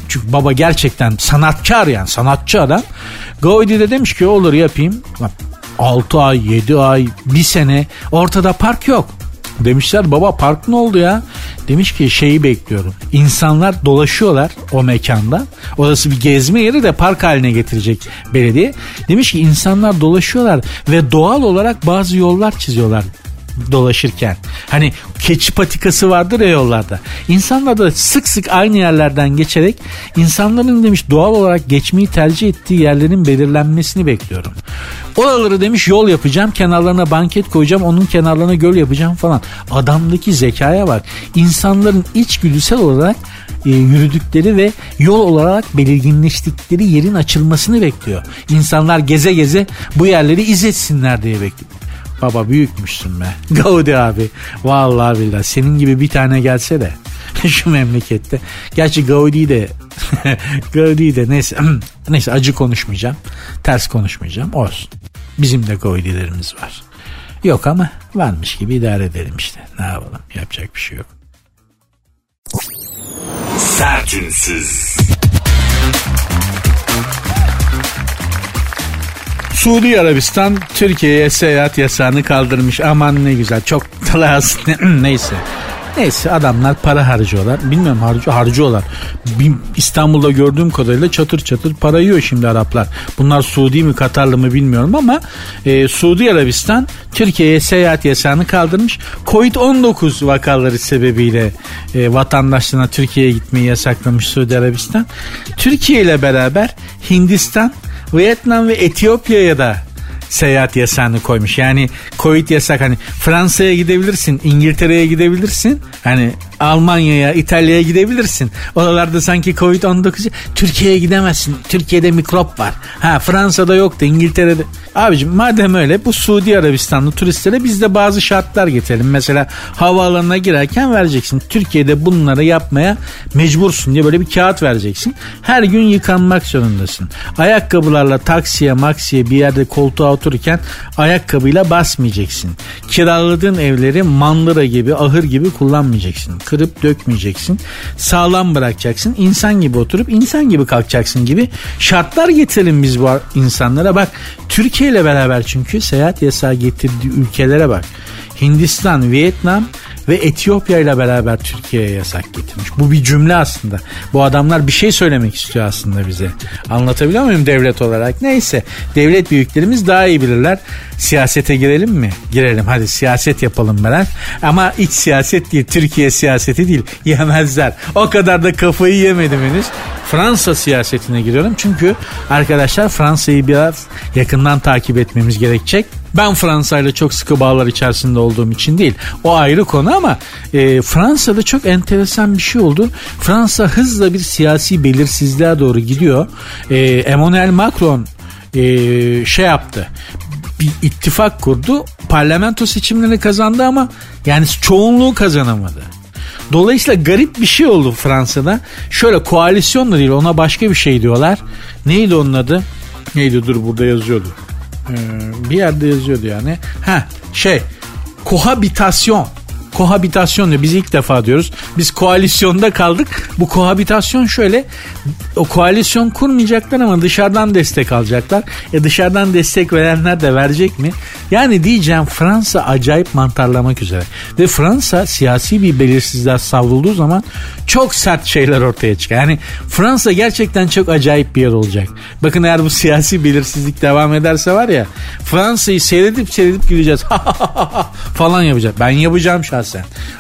Çünkü baba gerçekten sanatkar yani sanatçı adam. Gaudi de demiş ki olur yapayım. 6 ay, 7 ay, 1 sene ortada park yok. Demişler baba park ne oldu ya? Demiş ki şeyi bekliyorum. İnsanlar dolaşıyorlar o mekanda. Orası bir gezme yeri de park haline getirecek belediye. Demiş ki insanlar dolaşıyorlar ve doğal olarak bazı yollar çiziyorlar. Dolaşırken. Hani keçi patikası vardır ya yollarda. İnsanlar da sık sık aynı yerlerden geçerek insanların demiş doğal olarak geçmeyi tercih ettiği yerlerin belirlenmesini bekliyorum. Oraları demiş yol yapacağım kenarlarına banket koyacağım onun kenarlarına göl yapacağım falan. Adamdaki zekaya bak. İnsanların içgüdüsel olarak e, yürüdükleri ve yol olarak belirginleştikleri yerin açılmasını bekliyor. İnsanlar geze geze bu yerleri izletsinler diye bekliyor. Baba büyükmüşsün be. [LAUGHS] Gaudi abi. Vallahi billahi senin gibi bir tane gelse de [LAUGHS] şu memlekette. Gerçi Gaudi de [LAUGHS] Gaudi de neyse [CLEARS THROAT] neyse acı konuşmayacağım. Ters konuşmayacağım. Olsun. Bizim de Gaudi'lerimiz var. Yok ama varmış gibi idare edelim işte. Ne yapalım? Yapacak bir şey yok. Sertünsüz. Suudi Arabistan Türkiye'ye seyahat yasağını kaldırmış. Aman ne güzel. Çok [LAUGHS] lazım. [CLEARS THROAT] Neyse. Neyse adamlar para harcıyorlar. Bilmiyorum harcı, harcıyorlar. İstanbul'da gördüğüm kadarıyla çatır çatır para yiyor şimdi Araplar. Bunlar Suudi mi Katarlı mı bilmiyorum ama e, Suudi Arabistan Türkiye'ye seyahat yasağını kaldırmış. Covid-19 vakaları sebebiyle e, vatandaşlarına Türkiye'ye gitmeyi yasaklamış Suudi Arabistan. Türkiye ile beraber Hindistan, Vietnam ve Etiyopya'ya da seyahat yasağını koymuş. Yani Covid yasak hani Fransa'ya gidebilirsin, İngiltere'ye gidebilirsin. Hani Almanya'ya, İtalya'ya gidebilirsin. Oralarda sanki Covid-19 Türkiye'ye gidemezsin. Türkiye'de mikrop var. Ha Fransa'da yoktu, İngiltere'de. Abicim madem öyle bu Suudi Arabistanlı turistlere biz de bazı şartlar getirelim. Mesela havaalanına girerken vereceksin. Türkiye'de bunları yapmaya mecbursun diye böyle bir kağıt vereceksin. Her gün yıkanmak zorundasın. Ayakkabılarla taksiye, maksiye bir yerde koltuğa otururken ayakkabıyla basmayacaksın. Kiraladığın evleri mandıra gibi, ahır gibi kullanmayacaksın kırıp dökmeyeceksin. Sağlam bırakacaksın. İnsan gibi oturup insan gibi kalkacaksın gibi şartlar getirelim biz bu insanlara. Bak Türkiye ile beraber çünkü seyahat yasağı getirdiği ülkelere bak. Hindistan, Vietnam ve Etiyopya ile beraber Türkiye'ye yasak getirmiş. Bu bir cümle aslında. Bu adamlar bir şey söylemek istiyor aslında bize. Anlatabiliyor muyum devlet olarak? Neyse devlet büyüklerimiz daha iyi bilirler. Siyasete girelim mi? Girelim hadi siyaset yapalım Beren. Ama iç siyaset değil Türkiye siyaseti değil. Yemezler. O kadar da kafayı yemedim henüz. Fransa siyasetine giriyorum. Çünkü arkadaşlar Fransa'yı biraz yakından takip etmemiz gerekecek. Ben Fransa ile çok sıkı bağlar içerisinde olduğum için değil. O ayrı konu ama e, Fransa'da çok enteresan bir şey oldu. Fransa hızla bir siyasi belirsizliğe doğru gidiyor. E, Emmanuel Macron e, şey yaptı bir ittifak kurdu. Parlamento seçimlerini kazandı ama yani çoğunluğu kazanamadı. Dolayısıyla garip bir şey oldu Fransa'da. Şöyle koalisyon da değil ona başka bir şey diyorlar. Neydi onun adı? Neydi dur burada yazıyordu. Ee, bir yerde yazıyordu yani. Ha şey kohabitasyon kohabitasyon diyor. Biz ilk defa diyoruz. Biz koalisyonda kaldık. Bu kohabitasyon şöyle o koalisyon kurmayacaklar ama dışarıdan destek alacaklar. E dışarıdan destek verenler de verecek mi? Yani diyeceğim Fransa acayip mantarlamak üzere. Ve Fransa siyasi bir belirsizliğe savrulduğu zaman çok sert şeyler ortaya çıkar. Yani Fransa gerçekten çok acayip bir yer olacak. Bakın eğer bu siyasi belirsizlik devam ederse var ya Fransa'yı seyredip seyredip güleceğiz [LAUGHS] falan yapacak. Ben yapacağım şahsen.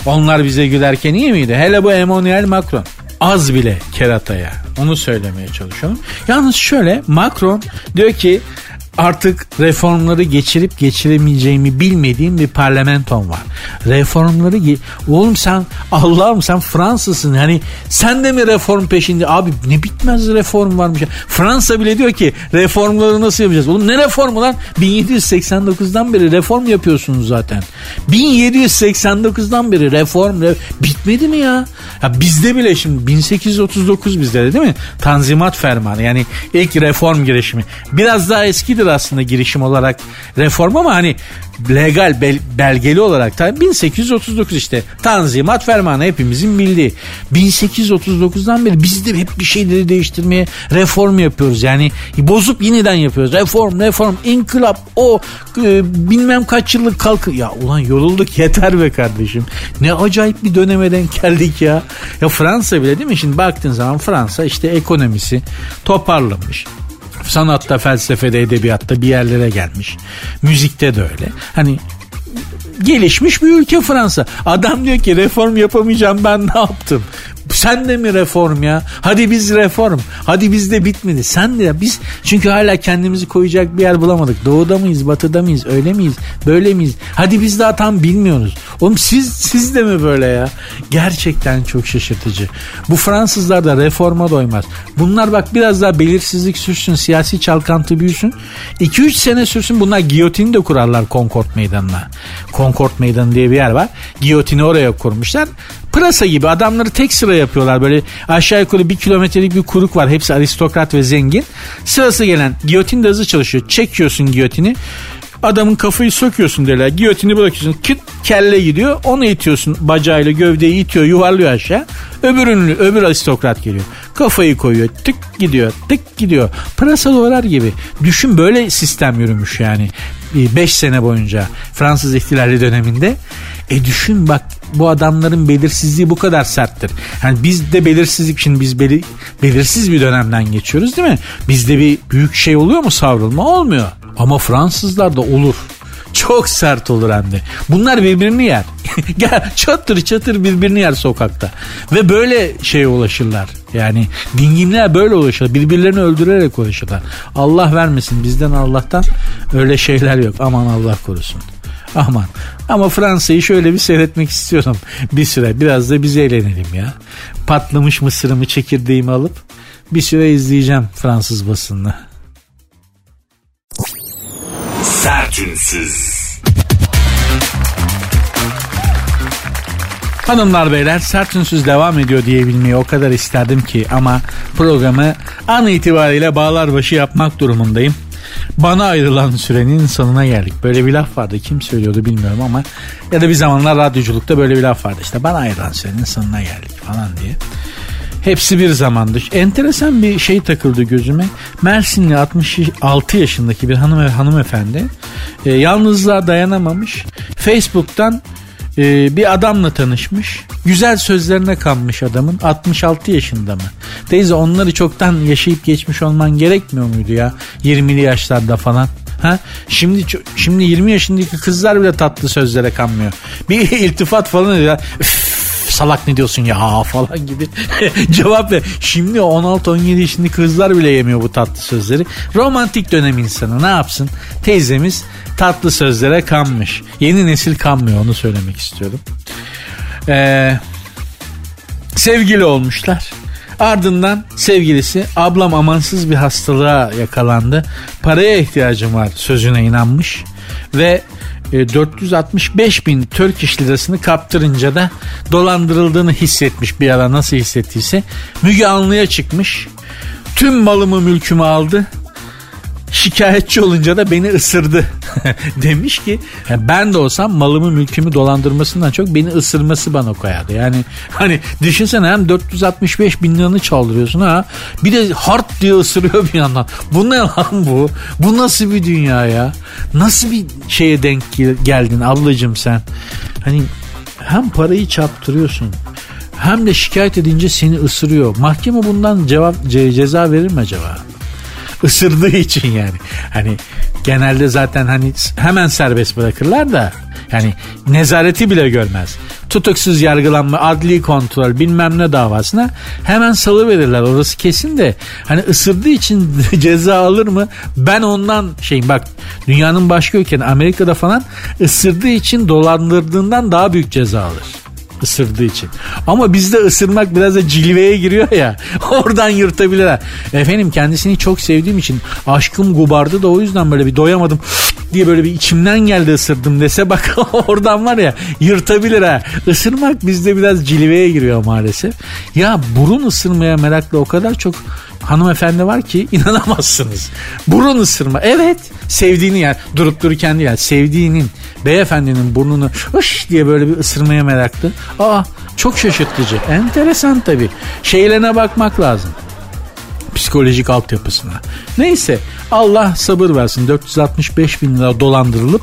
Onlar bize gülerken iyi miydi? Hele bu Emmanuel Macron az bile kerataya. Onu söylemeye çalışıyorum. Yalnız şöyle Macron diyor ki artık reformları geçirip geçiremeyeceğimi bilmediğim bir parlamenton var. Reformları oğlum sen Allah'ım sen Fransızsın hani sen de mi reform peşinde abi ne bitmez reform varmış. Fransa bile diyor ki reformları nasıl yapacağız? Oğlum ne reformu lan? 1789'dan beri reform yapıyorsunuz zaten. 1789'dan beri reform re bitmedi mi ya? Ya bizde bile şimdi 1839 bizde de değil mi? Tanzimat fermanı yani ilk reform girişimi. Biraz daha eskidir değildir aslında girişim olarak reform ama hani legal bel, belgeli olarak tabii 1839 işte Tanzimat Fermanı hepimizin bildiği. 1839'dan beri biz de hep bir şeyleri değiştirmeye reform yapıyoruz. Yani bozup yeniden yapıyoruz. Reform, reform, inkılap, o e, bilmem kaç yıllık kalkı. Ya ulan yorulduk yeter be kardeşim. Ne acayip bir döneme denk geldik ya. Ya Fransa bile değil mi? Şimdi baktığın zaman Fransa işte ekonomisi toparlamış sanatta, felsefede, edebiyatta bir yerlere gelmiş. Müzikte de öyle. Hani gelişmiş bir ülke Fransa. Adam diyor ki reform yapamayacağım ben ne yaptım? Sen de mi reform ya? Hadi biz reform. Hadi bizde bitmedi. Sen de ya biz çünkü hala kendimizi koyacak bir yer bulamadık. Doğuda mıyız, batıda mıyız, öyle miyiz, böyle miyiz? Hadi biz daha tam bilmiyoruz. Oğlum siz siz de mi böyle ya? Gerçekten çok şaşırtıcı. Bu Fransızlar da reforma doymaz. Bunlar bak biraz daha belirsizlik sürsün, siyasi çalkantı büyüsün. 2-3 sene sürsün bunlar giyotini de kurarlar Concord Meydanı'na. Concord Meydanı diye bir yer var. Giyotini oraya kurmuşlar. Pırasa gibi adamları tek sıra yapıyorlar. Böyle aşağı yukarı bir kilometrelik bir kuruk var. Hepsi aristokrat ve zengin. Sırası gelen giyotin de hızlı çalışıyor. Çekiyorsun giyotini. Adamın kafayı sokuyorsun derler. Giyotini bırakıyorsun. Küt kelle gidiyor. Onu itiyorsun bacağıyla gövdeyi itiyor yuvarlıyor aşağı. Öbür ünlü öbür aristokrat geliyor. Kafayı koyuyor tık gidiyor tık gidiyor. Pırasa doğrar gibi. Düşün böyle sistem yürümüş yani. 5 sene boyunca Fransız ihtilali döneminde. E düşün bak bu adamların belirsizliği bu kadar serttir. Yani biz de belirsizlik için biz belir, belirsiz bir dönemden geçiyoruz değil mi? Bizde bir büyük şey oluyor mu savrulma? Olmuyor. Ama Fransızlar da olur. Çok sert olur hem de. Bunlar birbirini yer. [LAUGHS] Gel çatır çatır birbirini yer sokakta. Ve böyle şeye ulaşırlar. Yani dinginler böyle ulaşırlar. Birbirlerini öldürerek ulaşırlar. Allah vermesin bizden Allah'tan öyle şeyler yok. Aman Allah korusun. Aman. Ama Fransa'yı şöyle bir seyretmek istiyorum. Bir süre biraz da biz eğlenelim ya. Patlamış mısırımı çekirdeğimi alıp bir süre izleyeceğim Fransız basınını. Sertünsüz. Hanımlar beyler sertünsüz devam ediyor diyebilmeyi o kadar isterdim ki ama programı an itibariyle bağlar başı yapmak durumundayım. Bana ayrılan sürenin sonuna geldik. Böyle bir laf vardı. Kim söylüyordu bilmiyorum ama ya da bir zamanlar radyoculukta böyle bir laf vardı. İşte bana ayrılan sürenin sonuna geldik falan diye. Hepsi bir zamandır. Enteresan bir şey takıldı gözüme. Mersinli 66 yaşındaki bir hanım hanımefendi e, yalnızlığa dayanamamış. Facebook'tan e, bir adamla tanışmış. Güzel sözlerine kanmış adamın. 66 yaşında mı? Teyze onları çoktan yaşayıp geçmiş olman gerekmiyor muydu ya? 20'li yaşlarda falan. Ha? Şimdi şimdi 20 yaşındaki kızlar bile tatlı sözlere kanmıyor. Bir [LAUGHS] iltifat falan ediyor. Salak ne diyorsun ya [LAUGHS] falan gibi [LAUGHS] cevap ver. Şimdi 16-17 yaşındaki kızlar bile yemiyor bu tatlı sözleri. Romantik dönem insanı ne yapsın? Teyzemiz tatlı sözlere kanmış. Yeni nesil kanmıyor onu söylemek istiyorum. Ee, sevgili olmuşlar. Ardından sevgilisi ablam amansız bir hastalığa yakalandı. Paraya ihtiyacım var sözüne inanmış ve 465 e, bin Turkish lirasını kaptırınca da dolandırıldığını hissetmiş bir ara nasıl hissettiyse. Müge Anlı'ya çıkmış. Tüm malımı mülkümü aldı şikayetçi olunca da beni ısırdı. [LAUGHS] Demiş ki ben de olsam malımı mülkümü dolandırmasından çok beni ısırması bana koyardı. Yani hani düşünsene hem 465 bin liranı çaldırıyorsun ha bir de hard diye ısırıyor bir yandan. Bu ne lan bu? Bu nasıl bir dünya ya? Nasıl bir şeye denk geldin ablacım sen? Hani hem parayı çarptırıyorsun hem de şikayet edince seni ısırıyor. Mahkeme bundan cevap ceza verir mi acaba? Isırdığı için yani. Hani genelde zaten hani hemen serbest bırakırlar da yani nezareti bile görmez. Tutuksuz yargılanma, adli kontrol bilmem ne davasına hemen salı verirler. Orası kesin de hani ısırdığı için [LAUGHS] ceza alır mı? Ben ondan şeyim bak dünyanın başka ülkelerinde Amerika'da falan ısırdığı için dolandırdığından daha büyük ceza alır ısırdığı için. Ama bizde ısırmak biraz da cilveye giriyor ya. [LAUGHS] Oradan yırtabilirler. Efendim kendisini çok sevdiğim için aşkım gubardı da o yüzden böyle bir doyamadım [LAUGHS] diye böyle bir içimden geldi ısırdım dese bak [LAUGHS] oradan var ya yırtabilir ha. Isırmak bizde biraz cilveye giriyor maalesef. Ya burun ısırmaya meraklı o kadar çok hanımefendi var ki inanamazsınız. Burun ısırma. Evet sevdiğini yani durup dururken değil yani sevdiğinin beyefendinin burnunu ış diye böyle bir ısırmaya meraklı. Aa çok şaşırtıcı. Enteresan tabii. Şeylerine bakmak lazım psikolojik altyapısına. Neyse Allah sabır versin 465 bin lira dolandırılıp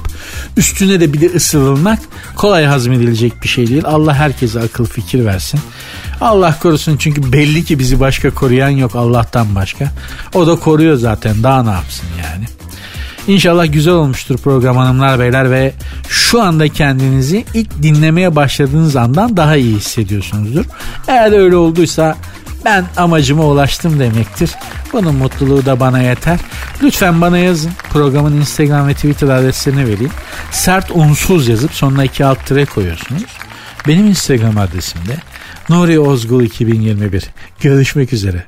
üstüne de bir de ısırılmak kolay hazmedilecek bir şey değil. Allah herkese akıl fikir versin. Allah korusun çünkü belli ki bizi başka koruyan yok Allah'tan başka. O da koruyor zaten daha ne yapsın yani. İnşallah güzel olmuştur program hanımlar beyler ve şu anda kendinizi ilk dinlemeye başladığınız andan daha iyi hissediyorsunuzdur. Eğer öyle olduysa ben amacıma ulaştım demektir. Bunun mutluluğu da bana yeter. Lütfen bana yazın. Programın Instagram ve Twitter adreslerini vereyim. Sert unsuz yazıp sonuna iki alt tire koyuyorsunuz. Benim Instagram adresim de Nuri Ozgul 2021. Görüşmek üzere.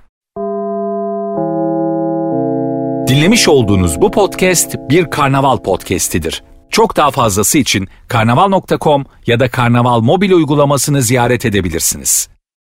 Dinlemiş olduğunuz bu podcast bir karnaval podcastidir. Çok daha fazlası için karnaval.com ya da karnaval mobil uygulamasını ziyaret edebilirsiniz.